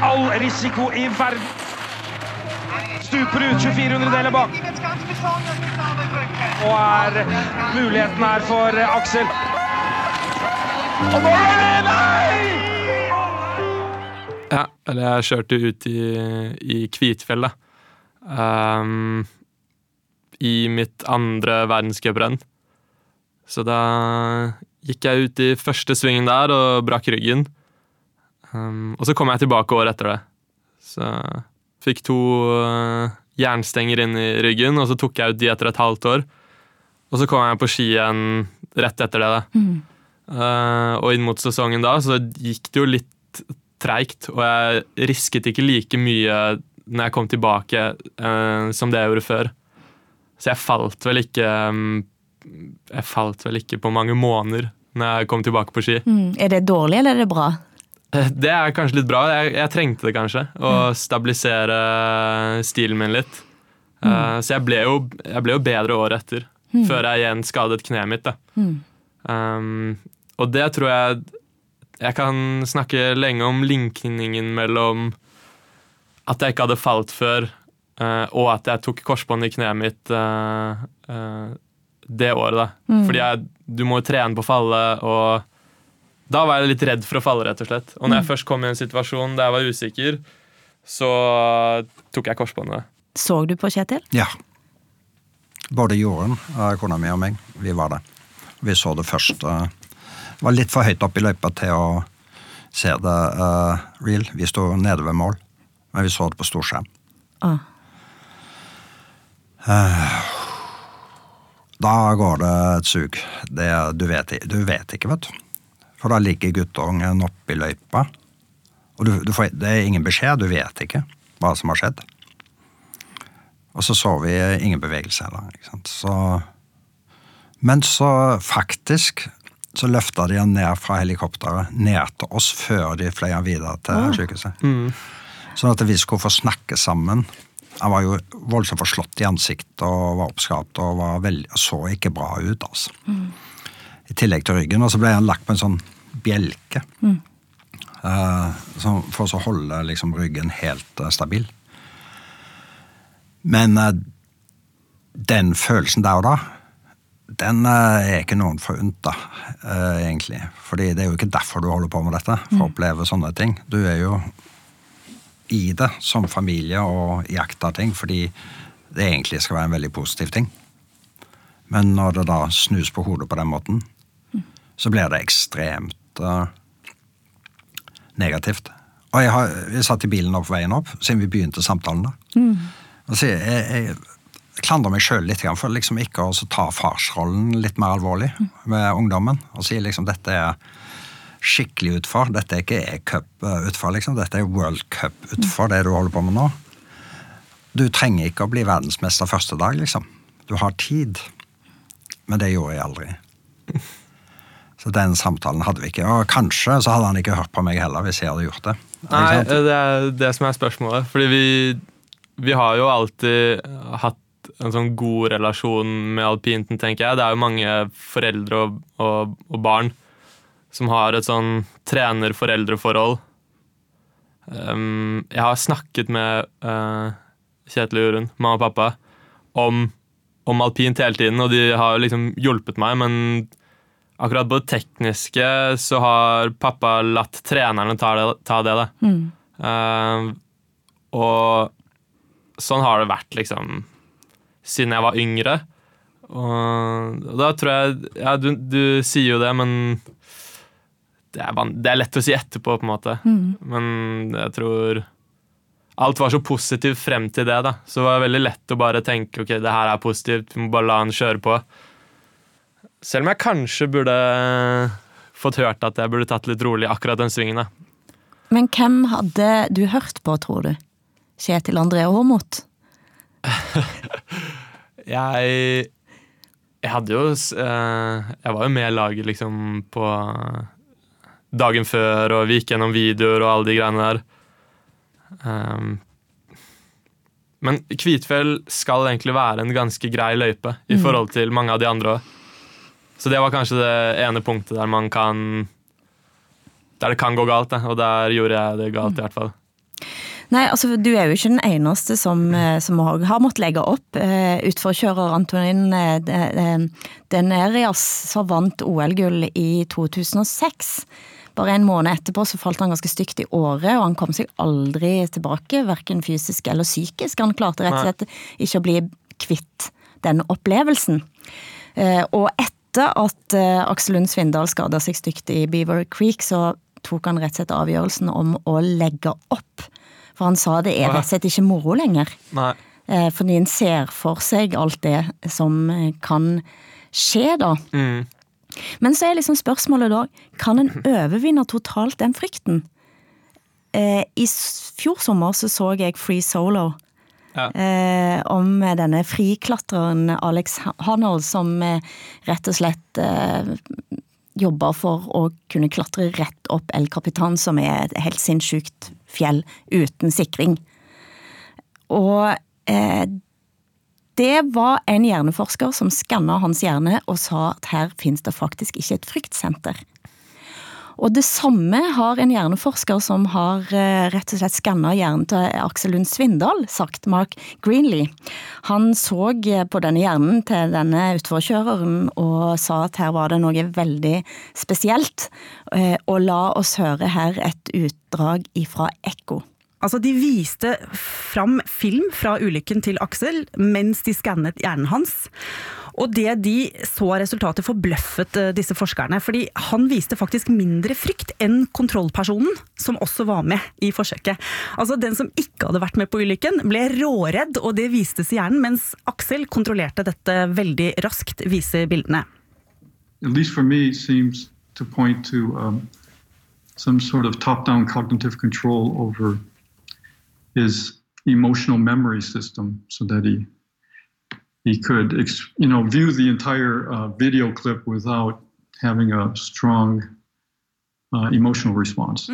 all risiko i verden. Stuper ut 24 deler bak. Og er muligheten her for Aksel. Og nå er det Nei!
Ja, eller jeg kjørte ut i, i Kvitfjell, da. Ehm, I mitt andre verdenscuprenn. Så da gikk jeg ut i første svingen der og brakk ryggen. Um, og så kom jeg tilbake året etter det. Så fikk to uh, jernstenger inn i ryggen, og så tok jeg ut de etter et halvt år. Og så kom jeg på ski igjen rett etter det. da. Uh, og inn mot sesongen da så gikk det jo litt treigt, og jeg risket ikke like mye når jeg kom tilbake uh, som det jeg gjorde før. Så jeg falt vel ikke um, Jeg falt vel ikke på mange måneder når jeg kom tilbake på ski.
Mm. Er det dårlig, eller er det bra?
Det er kanskje litt bra. Jeg, jeg trengte det kanskje. Å stabilisere stilen min litt. Eh, så jeg ble, jo, jeg ble jo bedre året etter, før jeg igjen skadet kneet mitt. Da. Um, og det tror jeg Jeg kan snakke lenge om linkningen mellom at jeg ikke hadde falt før, uh, og at jeg tok korsbånd i kneet mitt uh, det året. da. Fordi jeg, du må jo trene på å falle, og da var jeg litt redd for å falle, rett og slett. Og når jeg først kom i en situasjon der jeg var usikker, så tok jeg korsbåndet.
Så du på Kjetil?
Ja. Både Jorunn, eh, kona mi og meg, vi var det. Vi så det først. Det var litt for høyt opp i løypa til å se det uh, real. Vi sto nede ved mål, men vi så det på storskjerm.
Ah.
Da går det et sug. Det, du, vet, du vet ikke, vet du. For da ligger guttungen oppi løypa. Og du, du får, det er ingen beskjed, du vet ikke hva som har skjedd. Og så så vi ingen bevegelse heller. ikke sant? Så, men så faktisk så løfta de han ned fra helikopteret ned til oss før de fløy han videre til sykehuset. Sånn at vi skulle få snakke sammen. Han var jo voldsomt forslått i ansiktet og var oppskapt og var veldig, så ikke bra ut. altså. I tillegg til ryggen. Og så ble han lagt på en sånn bjelke. Mm. Uh, for å holde liksom, ryggen helt uh, stabil. Men uh, den følelsen der og da, Den er ikke noen forunt, da, egentlig. Fordi det er jo ikke derfor du holder på med dette, for å oppleve sånne ting. Du er jo i det som familie og jakter ting fordi det egentlig skal være en veldig positiv ting. Men når det da snus på hodet på den måten, så blir det ekstremt uh, negativt. Og jeg, har, jeg satt i bilen opp veien opp, siden vi begynte samtalen. da. Og så jeg, jeg, jeg klandrer meg sjøl litt for liksom ikke å ta farsrollen litt mer alvorlig med ungdommen. Og si liksom dette er skikkelig utfor. Dette er ikke e-cup-utfor, liksom. Dette er World Cup-utfor, det du holder på med nå. Du trenger ikke å bli verdensmester første dag, liksom. Du har tid. Men det gjorde jeg aldri. Så den samtalen hadde vi ikke. Og kanskje så hadde han ikke hørt på meg heller hvis jeg hadde gjort det.
Nei, det er det som er spørsmålet. Fordi vi, vi har jo alltid hatt en sånn god relasjon med alpinten, tenker jeg. Det er jo mange foreldre og, og, og barn som har et sånn trener-foreldre-forhold. Um, jeg har snakket med uh, Kjetil og Jorunn, mamma og pappa, om, om alpint hele tiden, og de har jo liksom hjulpet meg, men akkurat på det tekniske så har pappa latt trenerne ta det. Ta det da. Uh, og sånn har det vært liksom siden jeg var yngre. Og, og da tror jeg Ja, du, du sier jo det, men det er, det er lett å si etterpå, på en måte. Men jeg tror Alt var så positivt frem til det, da. Så det var veldig lett å bare tenke ok, det her er positivt, vi må bare la han kjøre på. Selv om jeg kanskje burde fått hørt at jeg burde tatt litt rolig akkurat den svingen. da.
Men hvem hadde du hørt på, tror du? Kjetil André Aamodt?
Jeg Jeg hadde jo eh, Jeg var jo med i laget liksom på dagen før, og vi gikk gjennom videoer og alle de greiene der. Um, men Kvitfjell skal egentlig være en ganske grei løype i forhold til mange av de andre òg. Så det var kanskje det ene punktet der man kan Der det kan gå galt, da. og der gjorde jeg det galt, i hvert fall.
Nei, altså du er jo ikke den eneste som, eh, som har måttet legge opp. Eh, Utforkjører Antonin eh, De- De- Denerias som vant OL-gull i 2006. Bare en måned etterpå så falt han ganske stygt i året, og han kom seg aldri tilbake, hverken fysisk eller psykisk. Han klarte rett og slett ikke å bli kvitt den opplevelsen. Eh, Og etter at eh, Aksel Lund Svindal skada seg stygt i Beaver Creek, så tok han rett og slett avgjørelsen om å legge opp. For han sa det er rett og slett ikke moro lenger.
Nei.
Eh, Fordi en ser for seg alt det som eh, kan skje, da.
Mm.
Men så er liksom spørsmålet da, kan en overvinne totalt den frykten? I fjor sommer så så jeg Free Solo. Eh, om denne friklatreren Alex Hanold som eh, rett og slett eh, jobber for å kunne klatre rett opp El Capitan, som er et helt sinnssykt fjell uten sikring. Og eh, det var en hjerneforsker som skanna hans hjerne og sa at her finnes det faktisk ikke et fryktsenter. Og det samme har en hjerneforsker som har eh, rett og slett skanna hjernen til Aksel Lund Svindal, sagt Mark Greenlee. Han så eh, på denne hjernen til denne utforkjøreren og sa at her var det noe veldig spesielt, eh, og la oss høre her et utdrag ifra Ekko.
Altså, De viste fram film fra ulykken til Aksel mens de skannet hjernen hans. Og det de så av resultatet forbløffet eh, disse forskerne, fordi han viste faktisk mindre frykt enn kontrollpersonen, som også var med i forsøket. Altså Den som ikke hadde vært med på ulykken, ble råredd, og det vistes i hjernen, mens Aksel kontrollerte dette veldig raskt, viser bildene.
at least for me, seems to point to um, some sort of top-down cognitive control over his emotional memory system, so that he he could, you know, view the entire uh, video clip without having a strong uh, emotional response.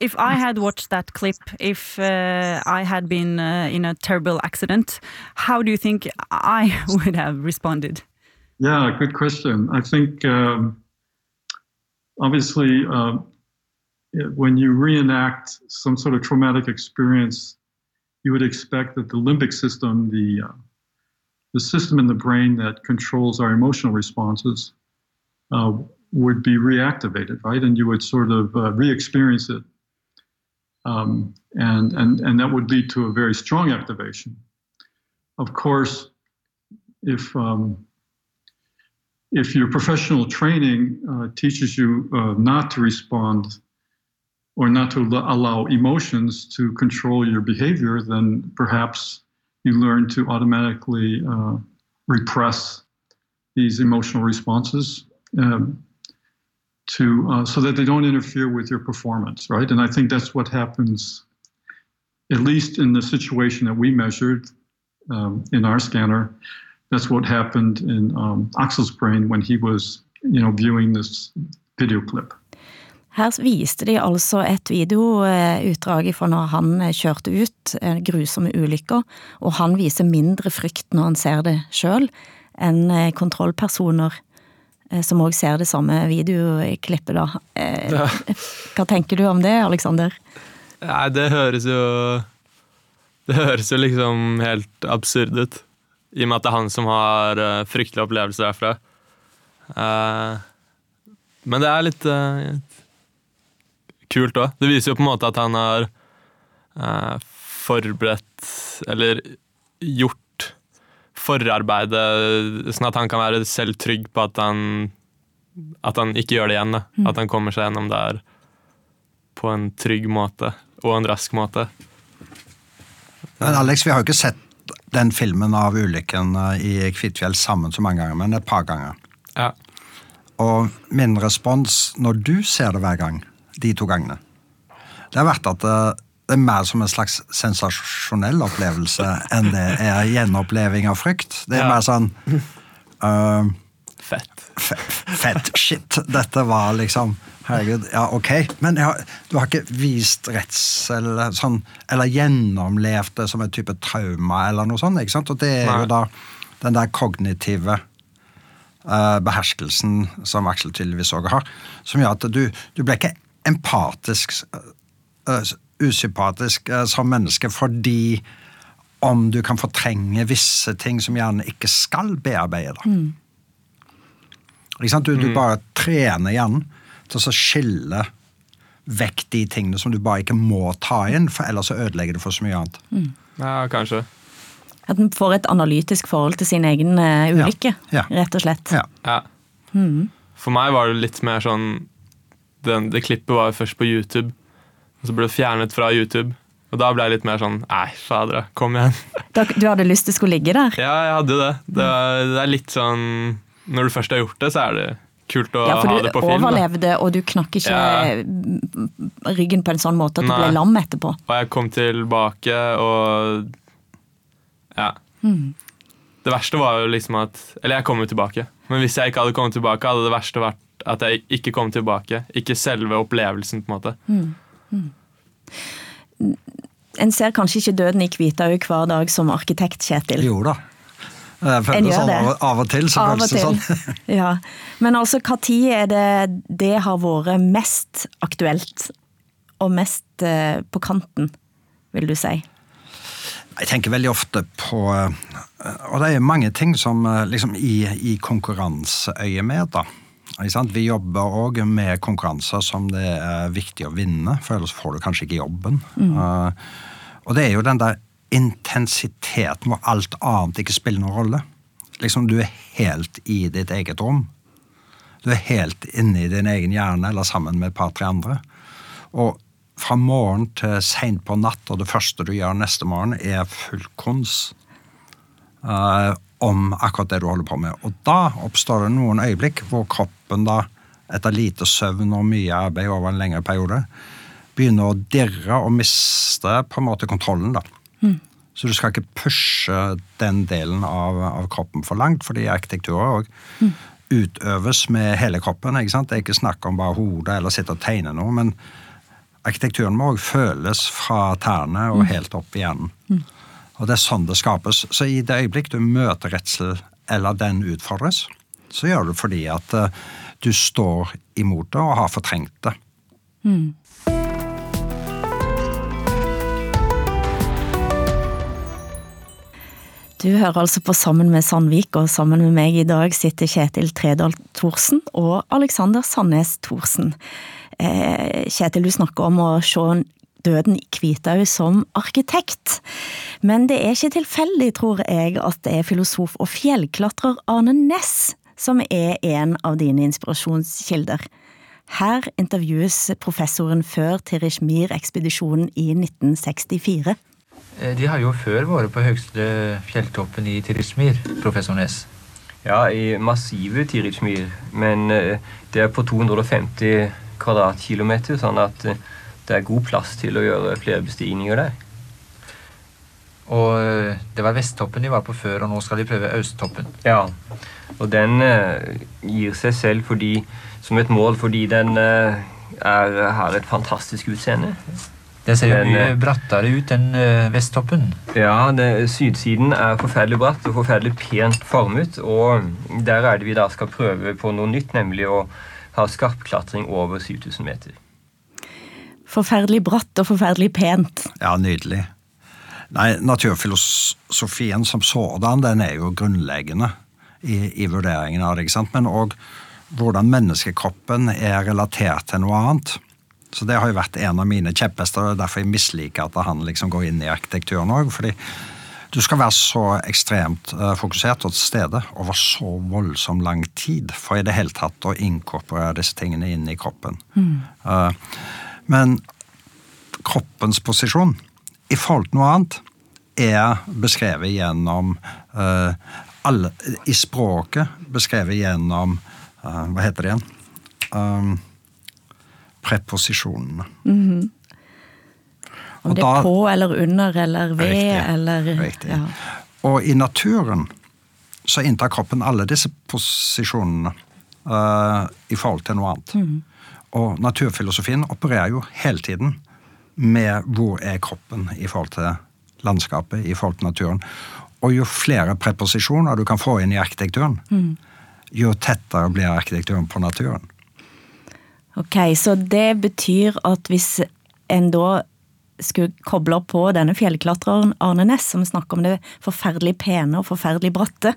If I had watched that clip, if uh, I had been uh, in a terrible accident, how do you think I would have responded?
Yeah, good question. I think um, obviously uh, when you reenact some sort of traumatic experience, you would expect that the limbic system, the uh, the system in the brain that controls our emotional responses uh, would be reactivated, right? And you would sort of uh, re-experience it, um, and and and that would lead to a very strong activation. Of course, if um, if your professional training uh, teaches you uh, not to respond or not to allow emotions to control your behavior, then perhaps you learn to automatically uh, repress these emotional responses um, to uh, so that they don't interfere with your performance, right? And I think that's what happens, at least in the situation that we measured um, in our scanner. That's what happened in um, Axel's brain when he was, you know, viewing this video clip.
Her viste de altså et videoutdrag fra når han kjørte ut grusomme ulykker, og han viser mindre frykt når han ser det sjøl, enn kontrollpersoner som òg ser det samme videoklippet, da. Ja. Hva tenker du om det, Aleksander?
Nei, det høres jo Det høres jo liksom helt absurd ut. I og med at det er han som har fryktelige opplevelser derfra. Men det er litt kult òg. Det viser jo på en måte at han har eh, forberedt Eller gjort forarbeidet, sånn at han kan være selv trygg på at han, at han ikke gjør det igjen. Da. Mm. At han kommer seg gjennom der på en trygg måte, og en rask måte.
Men Alex, vi har jo ikke sett den filmen av ulykken i Kvitfjell sammen så mange ganger, men et par ganger.
Ja.
Og min respons når du ser det hver gang, de to gangene. Det har vært at eh, det er mer som en slags sensasjonell opplevelse enn det er gjenoppleving av frykt. Det er ja. mer sånn uh,
Fett.
Fett shit. Dette var liksom Herregud, ja, ok. Men har, du har ikke vist redsel sånn, eller gjennomlevd det som en type trauma eller noe sånt. ikke sant? Og det er Nei. jo da den der kognitive uh, beherskelsen som Aksel tydeligvis òg har, som gjør at du, du ble ikke empatisk, uh, usympatisk uh, som menneske fordi om du kan fortrenge visse ting som gjerne ikke skal bearbeide. Mm. Du, du, mm. bare trener hjernen til å skille vekk de tingene som du bare ikke må ta inn, for ellers så ødelegger du for så mye annet.
Mm. Ja, kanskje.
At en får et analytisk forhold til sin egen ulykke, ja. Ja. rett og slett.
Ja.
ja. Mm. For meg var det litt mer sånn den, det klippet var først på YouTube, og så ble det fjernet fra YouTube. Og da ble jeg litt mer sånn Nei, fader, kom igjen.
Du hadde lyst til skulle ligge der?
Ja, jeg hadde det. Det, det er litt sånn Når du først har gjort det, så er det kult å
ja,
ha det på film.
Ja, for du overlevde, og du knakk ikke ja. ryggen på en sånn måte at Nei. du ble lam etterpå.
Og jeg kom tilbake, og Ja. Mm. Det verste var jo liksom at Eller jeg kom jo tilbake, men hvis jeg ikke hadde kommet tilbake, hadde det verste vært at jeg ikke kom tilbake. Ikke selve opplevelsen, på en måte. Mm. Mm.
En ser kanskje ikke døden i Kvitaug hver dag som arkitekt, Kjetil?
Jo da. En gjør sånn det. Av, av og til så føles det sånn.
ja. Men altså, når er det det har vært mest aktuelt? Og mest eh, på kanten, vil du si?
Jeg tenker veldig ofte på eh, Og det er mange ting som eh, liksom i, i konkurranseøyemed, da. Vi jobber òg med konkurranser som det er viktig å vinne, for ellers får du kanskje ikke jobben. Mm. Uh, og det er jo den der intensiteten hvor alt annet ikke spiller noen rolle. Liksom Du er helt i ditt eget rom. Du er helt inne i din egen hjerne eller sammen med et par-tre andre. Og fra morgen til seint på natt, og det første du gjør neste morgen, er full kons. Uh, om akkurat det du holder på med. Og da oppstår det noen øyeblikk hvor kroppen da, etter lite søvn og mye arbeid over en lengre periode, begynner å dirre og miste på en måte kontrollen. da. Mm. Så du skal ikke pushe den delen av, av kroppen for langt, fordi arkitekturer òg mm. utøves med hele kroppen. ikke sant? Det er ikke snakk om bare hodet eller sitte og tegne noe, men arkitekturen må òg føles fra tærne og mm. helt opp i hjernen. Mm. Og det er sånn det skapes. Så i det øyeblikk du møter redsel, eller den utfordres, så gjør du fordi at uh, du står imot det og har fortrengt det. Mm.
Du hører altså på Sammen med Sandvik, og sammen med meg i dag sitter Kjetil Tredal Thorsen og Alexander Sandnes Thorsen. Eh, Kjetil, du snakker om å se døden i Kvithaug som arkitekt. Men det er ikke tilfeldig, tror jeg, at det er filosof og fjellklatrer Arne Næss som er en av dine inspirasjonskilder. Her intervjues professoren før Tirishmir-ekspedisjonen i 1964.
Eh, de har jo før vært på høyeste fjelltoppen i Tirishmir, professor Næss.
Ja, i massive Tirishmir, men eh, det er på 250 kvadratkilometer, sånn at eh, det er god plass til å gjøre flere bestigninger der.
Og det var Vesttoppen de var på før, og nå skal de prøve Østtoppen.
Ja, og den gir seg selv fordi, som et mål fordi den er, har et fantastisk utseende.
Det ser jo den, mye eh, brattere ut enn Vesttoppen.
Ja, det, sydsiden er forferdelig bratt og forferdelig pent formet. Og der er det vi da skal prøve på noe nytt, nemlig å ha skarpklatring over 7000 meter.
Forferdelig bratt og forferdelig pent.
Ja, nydelig. Nei, Naturfilosofien som sådan den er jo grunnleggende i, i vurderingen av det. ikke sant? Men òg hvordan menneskekroppen er relatert til noe annet. Så det har jo vært en av mine kjepphester, og derfor jeg misliker at han liksom går inn i arkitekturen òg. fordi du skal være så ekstremt uh, fokusert og til stede over så voldsom lang tid for i det hele tatt å inkorporere disse tingene inn i kroppen. Mm. Uh, men kroppens posisjon i forhold til noe annet er beskrevet gjennom uh, alle, I språket beskrevet gjennom Hva heter det igjen? Um, preposisjonene. Mm -hmm.
Om det er på eller under eller ved riktig, eller
riktig. Ja. Og i naturen så inntar kroppen alle disse posisjonene uh, i forhold til noe annet. Mm. Og naturfilosofien opererer jo hele tiden med hvor er kroppen i forhold til landskapet, i forhold til naturen. Og jo flere preposisjoner du kan få inn i arkitekturen, mm. jo tettere blir arkitekturen på naturen.
Ok, så det betyr at hvis en da skulle koble på denne fjellklatreren Arne Næss, som snakker om det forferdelig pene og forferdelig bratte,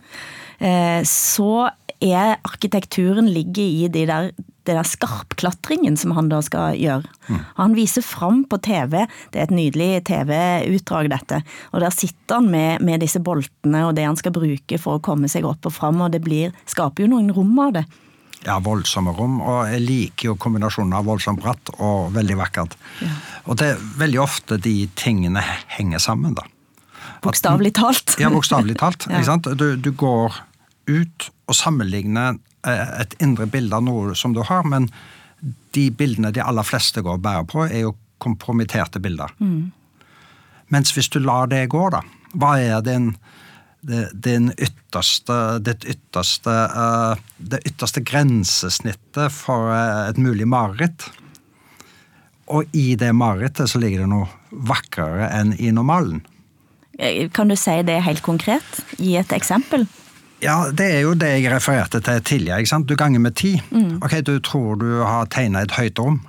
eh, så er arkitekturen ligger i de der, det der skarpklatringen som han da skal gjøre. Mm. Han viser fram på TV, det er et nydelig TV-utdrag dette, og der sitter han med, med, disse boltene og det han skal bruke for å komme seg opp og fram, og det blir, skaper jo noen rom av det
ja, voldsomme rom. Og jeg liker jo kombinasjonen av voldsomt bratt og veldig vakkert. Ja. Og det er veldig ofte de tingene henger sammen, da.
Bokstavelig talt.
ja, bokstavelig talt. ja. Du, du, går ut og sammenligner et indre bilde av noe som du har, men de bildene de aller fleste går og bærer på, er jo kompromitterte bilder. Mm. Mens hvis du lar det gå, da, hva er din det, ytterste, ditt ytterste, uh, det ytterste grensesnittet for uh, et mulig mareritt. Og i det marerittet så ligger det noe vakrere enn i normalen.
Eh, kan du si det helt konkret? Gi et eksempel.
Ja, Det er jo det jeg refererte til tidligere. ikke sant? Du ganger med ti. Mm. Ok, Du tror du har tegna et høyt rom.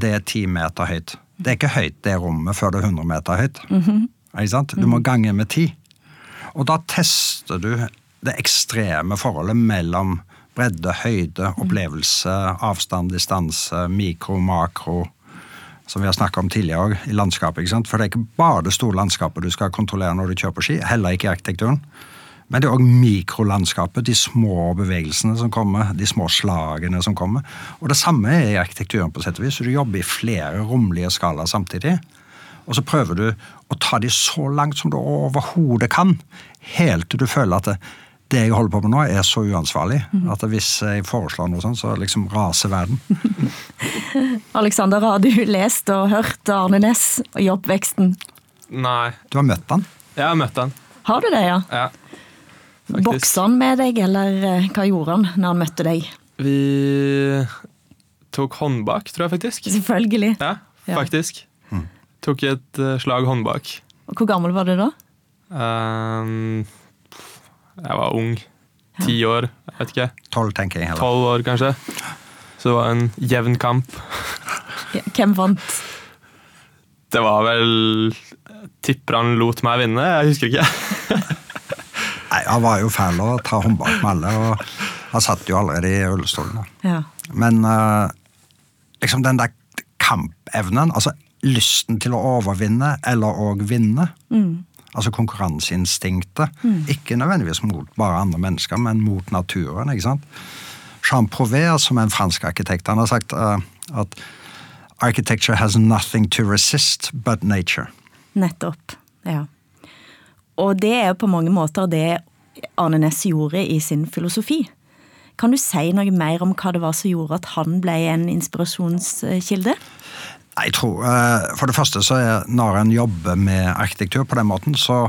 Det er ti meter høyt. Det er ikke høyt det rommet før det er 100 meter høyt. Mm -hmm. Ikke sant? Du må mm. gange med ti. Og da tester du det ekstreme forholdet mellom bredde, høyde, opplevelse, avstand, distanse, mikro, makro, som vi har snakka om tidligere i landskapet. ikke sant? For det er ikke bare det store landskapet du skal kontrollere når du kjører på ski, heller ikke i arkitekturen. Men det er òg mikrolandskapet, de små bevegelsene som kommer, de små slagene som kommer. Og det samme er i arkitekturen, på sett og vis. Du jobber i flere romlige skalaer samtidig. Og så prøver du å ta de så langt som du overhodet kan, helt til du føler at det, det jeg holder på med nå, er så uansvarlig at hvis jeg foreslår noe sånt, så liksom raser verden.
Alexander, har du lest og hørt Arne Næss i oppveksten?
Nei.
Du har møtt han?
Jeg har møtt han.
Har du det, ja?
ja
Boksa han med deg, eller eh, hva gjorde han når han møtte deg?
Vi tok håndbak, tror jeg faktisk.
Selvfølgelig.
Ja, faktisk. Tok et uh, slag håndbak.
Og Hvor gammel var du da?
Um, jeg var ung. Ti år, jeg vet ikke.
Tolv, tenker jeg.
Tolv år, kanskje. Så det var en jevn kamp.
Hvem vant?
Det var vel Tipper han lot meg vinne, jeg husker ikke.
Nei, Han var jo fæl å ta håndbak med alle, og han satt jo allerede i rullestolen.
Ja.
Men uh, liksom den der kampevnen, altså lysten til å overvinne eller å vinne,
Mm.
altså konkurranseinstinktet, ikke nødvendigvis mot bare andre mennesker, men mot naturen, ikke sant? Jean Prouvé, som er en fransk arkitekt, han har sagt uh, at architecture has nothing to resist but nature.
Nettopp. Ja. Og det er jo på mange måter det Arne Næss gjorde i sin filosofi. Kan du si noe mer om hva det var som gjorde at han ble en inspirasjonskilde?
Jeg tror, eh, For det første så er når en jobber med arkitektur på den måten, så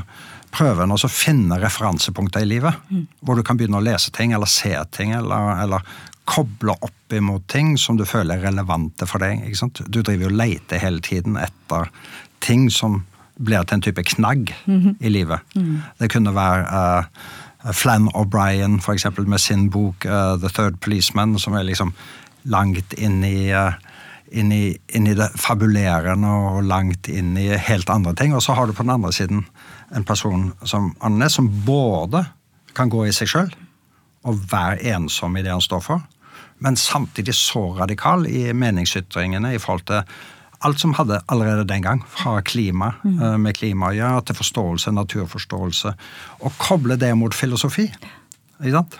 prøver en også å finne referansepunkter i livet. Hvor du kan begynne å lese ting, eller se ting, eller, eller koble opp imot ting som du føler er relevante for deg. Du driver jo og leter hele tiden etter ting som blir til en type knagg i livet. Det kunne være uh, Flann O'Brien, eksempel, med sin bok uh, The Third Policeman, som er liksom langt inn i uh, inn i, inn i det fabulerende og langt inn i helt andre ting. Og så har du på den andre siden en person som Anne, som både kan gå i seg sjøl og være ensom i det han står for, men samtidig så radikal i meningsytringene i forhold til alt som hadde allerede den gang, fra klima, eh, med klima å gjøre, til forståelse, naturforståelse, og koble det mot filosofi. Ikke sant?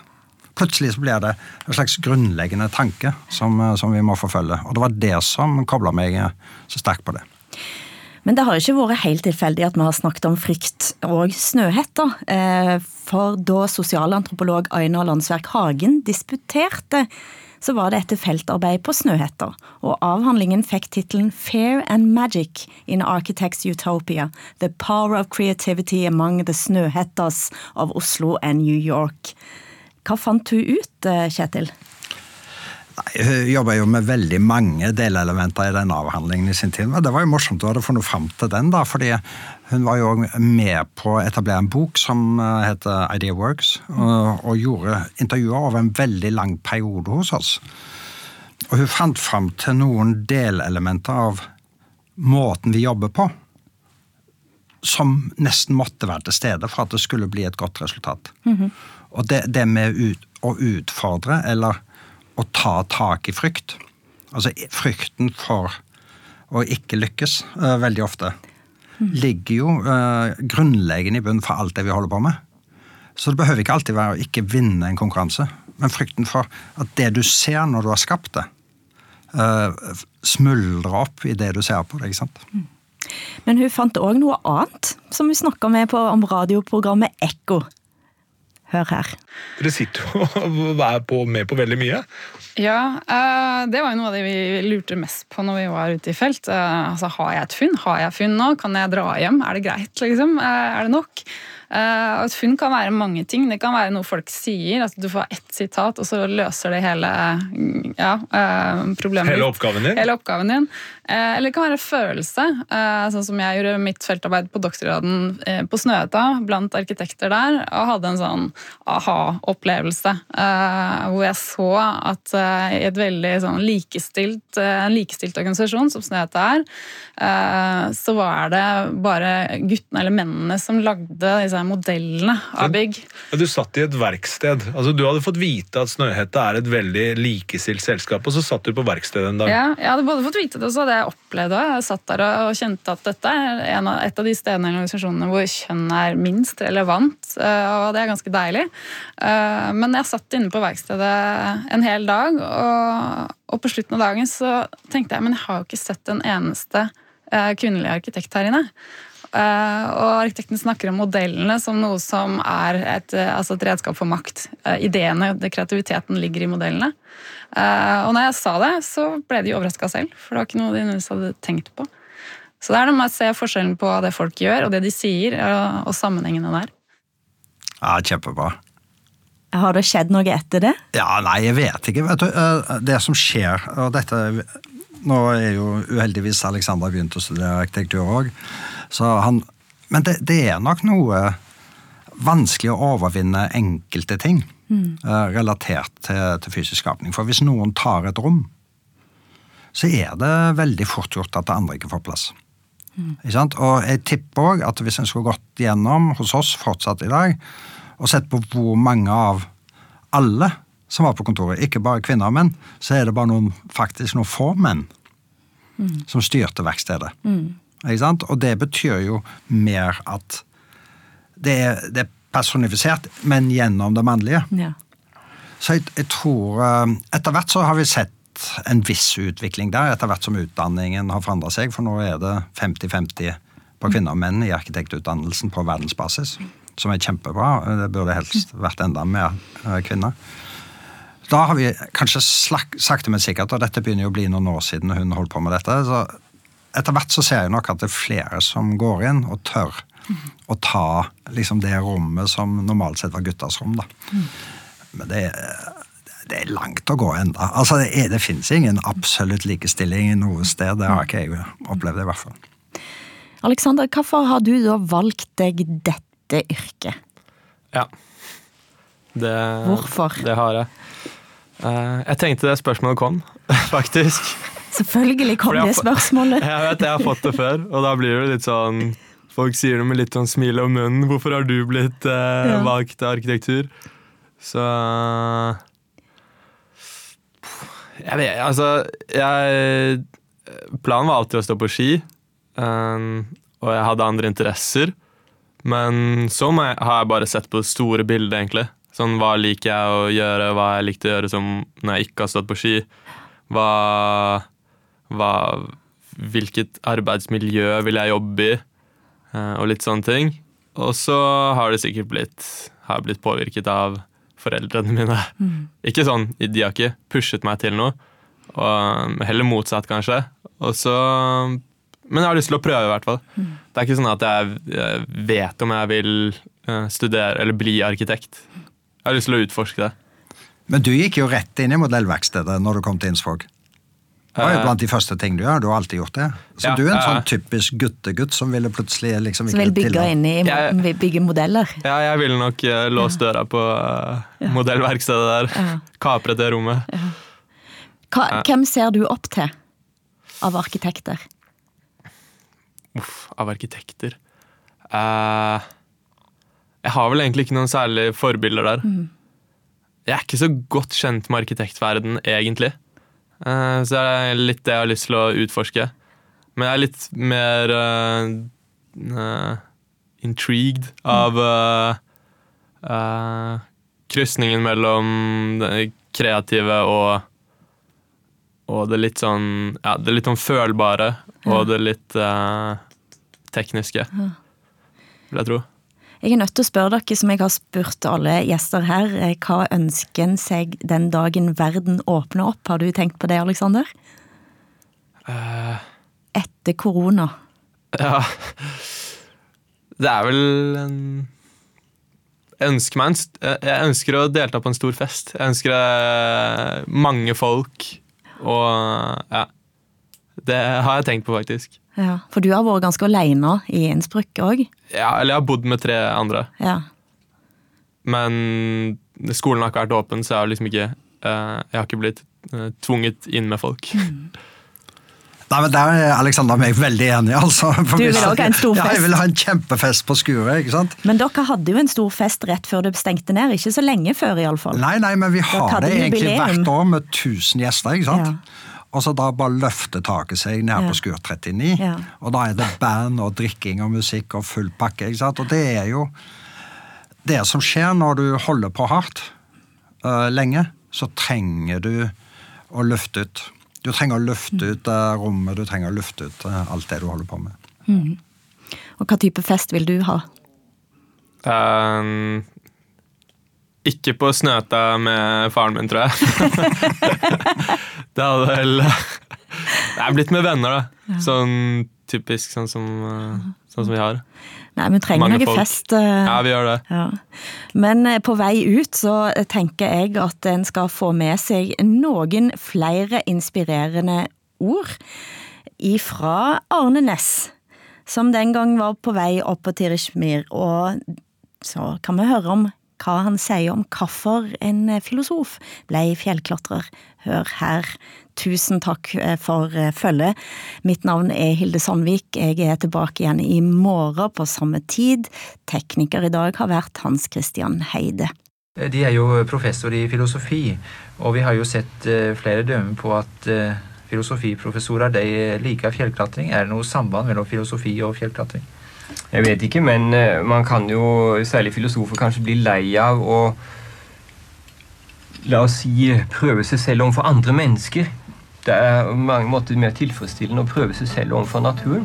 Plutselig så blir det en slags grunnleggende tanke som, eh, som vi må forfølge. Og det var det som kobla meg eh, så sterkt på det.
Men det har ikke vært helt tilfeldig at vi har snakket om frykt og snøhetter. Eh, For da sosialantropolog Einar Landsverk Hagen disputerte, så var det etter feltarbeid på snøhetter. Og avhandlingen fikk tittelen Fair and Magic in Architects Utopia. The Power of Creativity Among the Snøhettas of Oslo and New York. Hva fant du ut, eh, Kjetil?
Nei, Hun jobba jo med veldig mange delelementer i den avhandlingen i sin tid. Men det var jo morsomt du hadde funnet fram til den, da, fordi hun var jo òg med på å etablere en bok som eh, heter Idea Works, og, og gjorde intervjuer over en veldig lang periode hos oss. Og hun fant fram til noen delelementer av måten vi jobber på, som nesten måtte være til stede for at det skulle bli et godt resultat. Og det, det med ut, å utfordre, eller å ta tak i frykt, altså frykten for å ikke lykkes, eh, veldig ofte, ligger jo eh, grunnleggende i bunnen for alt det vi holder på med. Så det behøver ikke alltid være å ikke vinne en konkurranse, men frykten for at det du ser når du har skapt det, eh, smuldrer opp i det du ser på det. ikke sant?
Men hun fant òg noe annet, som hun snakka med på om radioprogrammet Ekko. Hør her.
Dere sitter jo og er på, med på veldig mye.
Ja, eh, det var jo noe av det vi lurte mest på når vi var ute i felt. Eh, altså, Har jeg et funn? Har jeg funn nå? Kan jeg dra hjem? Er det greit? liksom? Eh, Er det nok? Eh, og Et funn kan være mange ting. Det kan være noe folk sier. at Du får ett sitat, og så løser det hele mm, ja, eh, problemet.
Hele oppgaven din?
Hele oppgaven din. Eh, Eller det kan være følelse. eh, Sånn som jeg gjorde mitt feltarbeid på doktorgraden eh, på Snøhetta blant arkitekter der, og hadde en sånn aha-opplevelse. Hvor jeg så at i et veldig sånn likestilt, en likestilt organisasjon som Snøhetta er, så var det bare guttene eller mennene som lagde disse modellene av bygg.
Men Du satt i et verksted. Altså, du hadde fått vite at Snøhetta er et veldig likestilt selskap, og så satt du på verkstedet en dag.
Ja, jeg hadde både fått vite det, og så hadde jeg opplevde òg. Jeg satt der og kjente at dette er av, et av de stedene i organisasjonene hvor kjønn er minst relevant, eh, og det er ganske deilig. Eh, Men jeg satt inne på verkstedet en hel dag, og, og på slutten av dagen så tenkte jeg men jeg har jo ikke sett en eneste eh, kvinnelig arkitekt her inne. Eh, og arkitekten snakker om modellene som noe som er et, eh, altså et redskap for makt. Eh, ideene, det, kreativiteten ligger i modellene. Eh, og når jeg sa det, så ble de overraska selv, for det var ikke noe de nødvendigvis hadde tenkt på. Så det er noe med å se forskjellen på det folk gjør, og det de sier, og, sammenhengene der.
Ja, Kjempebra.
Har det skjedd noe etter det?
Ja, nei, jeg vet ikke. vet du. Det som skjer, og dette Nå er jo uheldigvis Alexander begynt å studere arkitektur òg, han Men det, det er nok noe vanskelig å overvinne enkelte ting eh, relatert til, til fysisk skapning. For hvis noen tar et rom, så er det veldig fort gjort at det andre ikke får plass. Ikke sant? Og jeg tipper òg at hvis en skulle gått gjennom hos oss fortsatt i dag, og sett på hvor mange av alle som var på kontoret, ikke bare kvinner og menn, så er det bare noen, faktisk noen få menn
Mm.
som styrte verkstedet.
Mm.
Og det betyr jo mer at det er, det er personifisert, men gjennom det mannlige.
Ja.
Så jeg, jeg tror eh, Etter hvert så har vi sett en viss utvikling der, etter hvert som utdanningen har forandra seg. For nå er det 50-50 på kvinner og menn i arkitektutdannelsen på verdensbasis. Som er kjempebra. Det burde helst vært enda mer eh, kvinner. Da har vi kanskje slak, sakte, men sikkert, og dette begynner jo å bli noen år siden hun holdt på med dette, så etter hvert så ser jeg nok at det er flere som går inn og tør å ta liksom det rommet som normalt sett var guttas rom. da. Men det, det er langt å gå enda. Altså, det, er, det fins ingen absolutt likestilling i noe sted. Det har ikke jeg opplevd, i hvert fall.
Alexander, hvorfor har du da valgt deg dette yrket?
Ja. Det,
Hvorfor?
Det har jeg. Eh, jeg tenkte det spørsmålet kom, faktisk.
Selvfølgelig kom det spørsmålet.
Jeg vet jeg har fått det før, og da blir det litt sånn Folk sier det med litt sånn smil om munnen. 'Hvorfor har du blitt eh, valgt til arkitektur?' Så Jeg vet Altså, jeg Planen var alltid å stå på ski, um, og jeg hadde andre interesser. Men så må jeg, har jeg bare sett på det store bildet, egentlig. Sånn, Hva liker jeg å gjøre, hva jeg likte å gjøre som når jeg ikke har stått på ski. Hva, hva Hvilket arbeidsmiljø vil jeg jobbe i, eh, og litt sånne ting. Og så har det sikkert blitt, har blitt påvirket av foreldrene mine.
Mm.
Ikke sånn, De har ikke pushet meg til noe, og heller motsatt, kanskje. Og så, men jeg har lyst til å prøve, i hvert fall.
Mm.
Det er ikke sånn at jeg eh, vet om jeg vil eh, studere eller bli arkitekt. Jeg har lyst til å utforske det.
Men du gikk jo rett inn i modellverkstedet når du kom til Innsvåg. Det var jo
Eh,
blant de første ting du gjør. Du har alltid gjort det. Så
Ja,
du er en
eh.
sånn typisk guttegutt som ville plutselig liksom
Som vil bygge inn i
Jeg-
bygge modeller.
Ja, jeg ville nok eh, låst døra på eh, modellverkstedet der.
Ja.
Kapret det rommet.
Hva,
Ja.
hvem ser du opp til av arkitekter?
Uff, av arkitekter. uh, jeg har vel egentlig ikke noen særlige forbilder der.
Mm.
Jeg er ikke så godt kjent med arkitektverden, egentlig. Eh, så det er litt det jeg har lyst til å utforske. Men jeg er litt mer uh, intrigued av uh, krysningen mellom det kreative og og det litt sånn Ja, det litt sånn følbare og det litt uh, tekniske, vil jeg tro.
Jeg er nødt til å spørre dere, som jeg har spurt alle gjester her, eh, hva ønsker en seg den dagen verden åpner opp? Har du tenkt på det, Aleksander?
Uh,
Etter korona.
ja Det er vel en Jeg ønsker en st- Jeg ønsker å delta på en stor fest. Jeg ønsker eh, mange folk, og ja. Det har jeg tenkt på, faktisk.
Ja, For du har vært ganske aleine i Innsbruck òg?
Ja, eller jeg har bodd med tre andre.
Ja.
Men skolen har ikke vært åpen, så jeg har liksom ikke eh, Jeg har ikke blitt eh, tvunget inn med folk.
Nei, men Der er Alexander og meg veldig enige. altså. For
Du vil også ha en stor fest?
Ja, jeg vil ha en kjempefest på skuret. ikke sant?
Men dere hadde jo en stor fest rett før det stengte ned. Ikke så lenge før, iallfall.
Nei, nei, men vi har det egentlig hvert år med 1000 gjester. ikke sant?
Ja.
Og så da bare løfter taket seg ned
Ja.
på Skur 39.
Ja.
Og da er det band og drikking og musikk og full pakke. ikke sant? Og det er jo det som skjer når du holder på hardt uh, lenge, så trenger du å løfte ut. Du trenger å løfte ut uh, rommet, du trenger å løfte ut uh, alt det du holder på med.
Mm. Og hva type fest vil du ha?
Um, ikke på Snøta med faren min, tror jeg. det hadde vel Det er blitt med venner, da. Sånn typisk sånn som, uh, sånn som vi har.
Nei, vi trenger
Mange
noe
folk.
fest. eh,
Ja, vi gjør det.
Ja. Men eh, på vei ut så tenker jeg at en skal få med seg noen flere inspirerende ord ifra Arne Næss, som den gang var på vei opp på Tirishmir, og så kan vi høre om hva han sier om hvorfor en filosof ble fjellklatrer. Hør her tusen takk eh, for eh, følget. Mitt navn er Hilde Sandvik. Jeg er tilbake igjen i morgen på samme tid. Tekniker i dag har vært Hans Christian Heide.
De er jo professor i filosofi, og vi har jo sett eh, flere dømmer på at eh, filosofiprofessorer de liker fjellklatring. Er det noe samband mellom filosofi og fjellklatring?
Jeg vet ikke, men eh, man kan jo, særlig filosofer, kanskje bli lei av å La oss si prøve seg selv overfor andre mennesker. Det er på mange måter mer tilfredsstillende å prøve seg selv overfor naturen.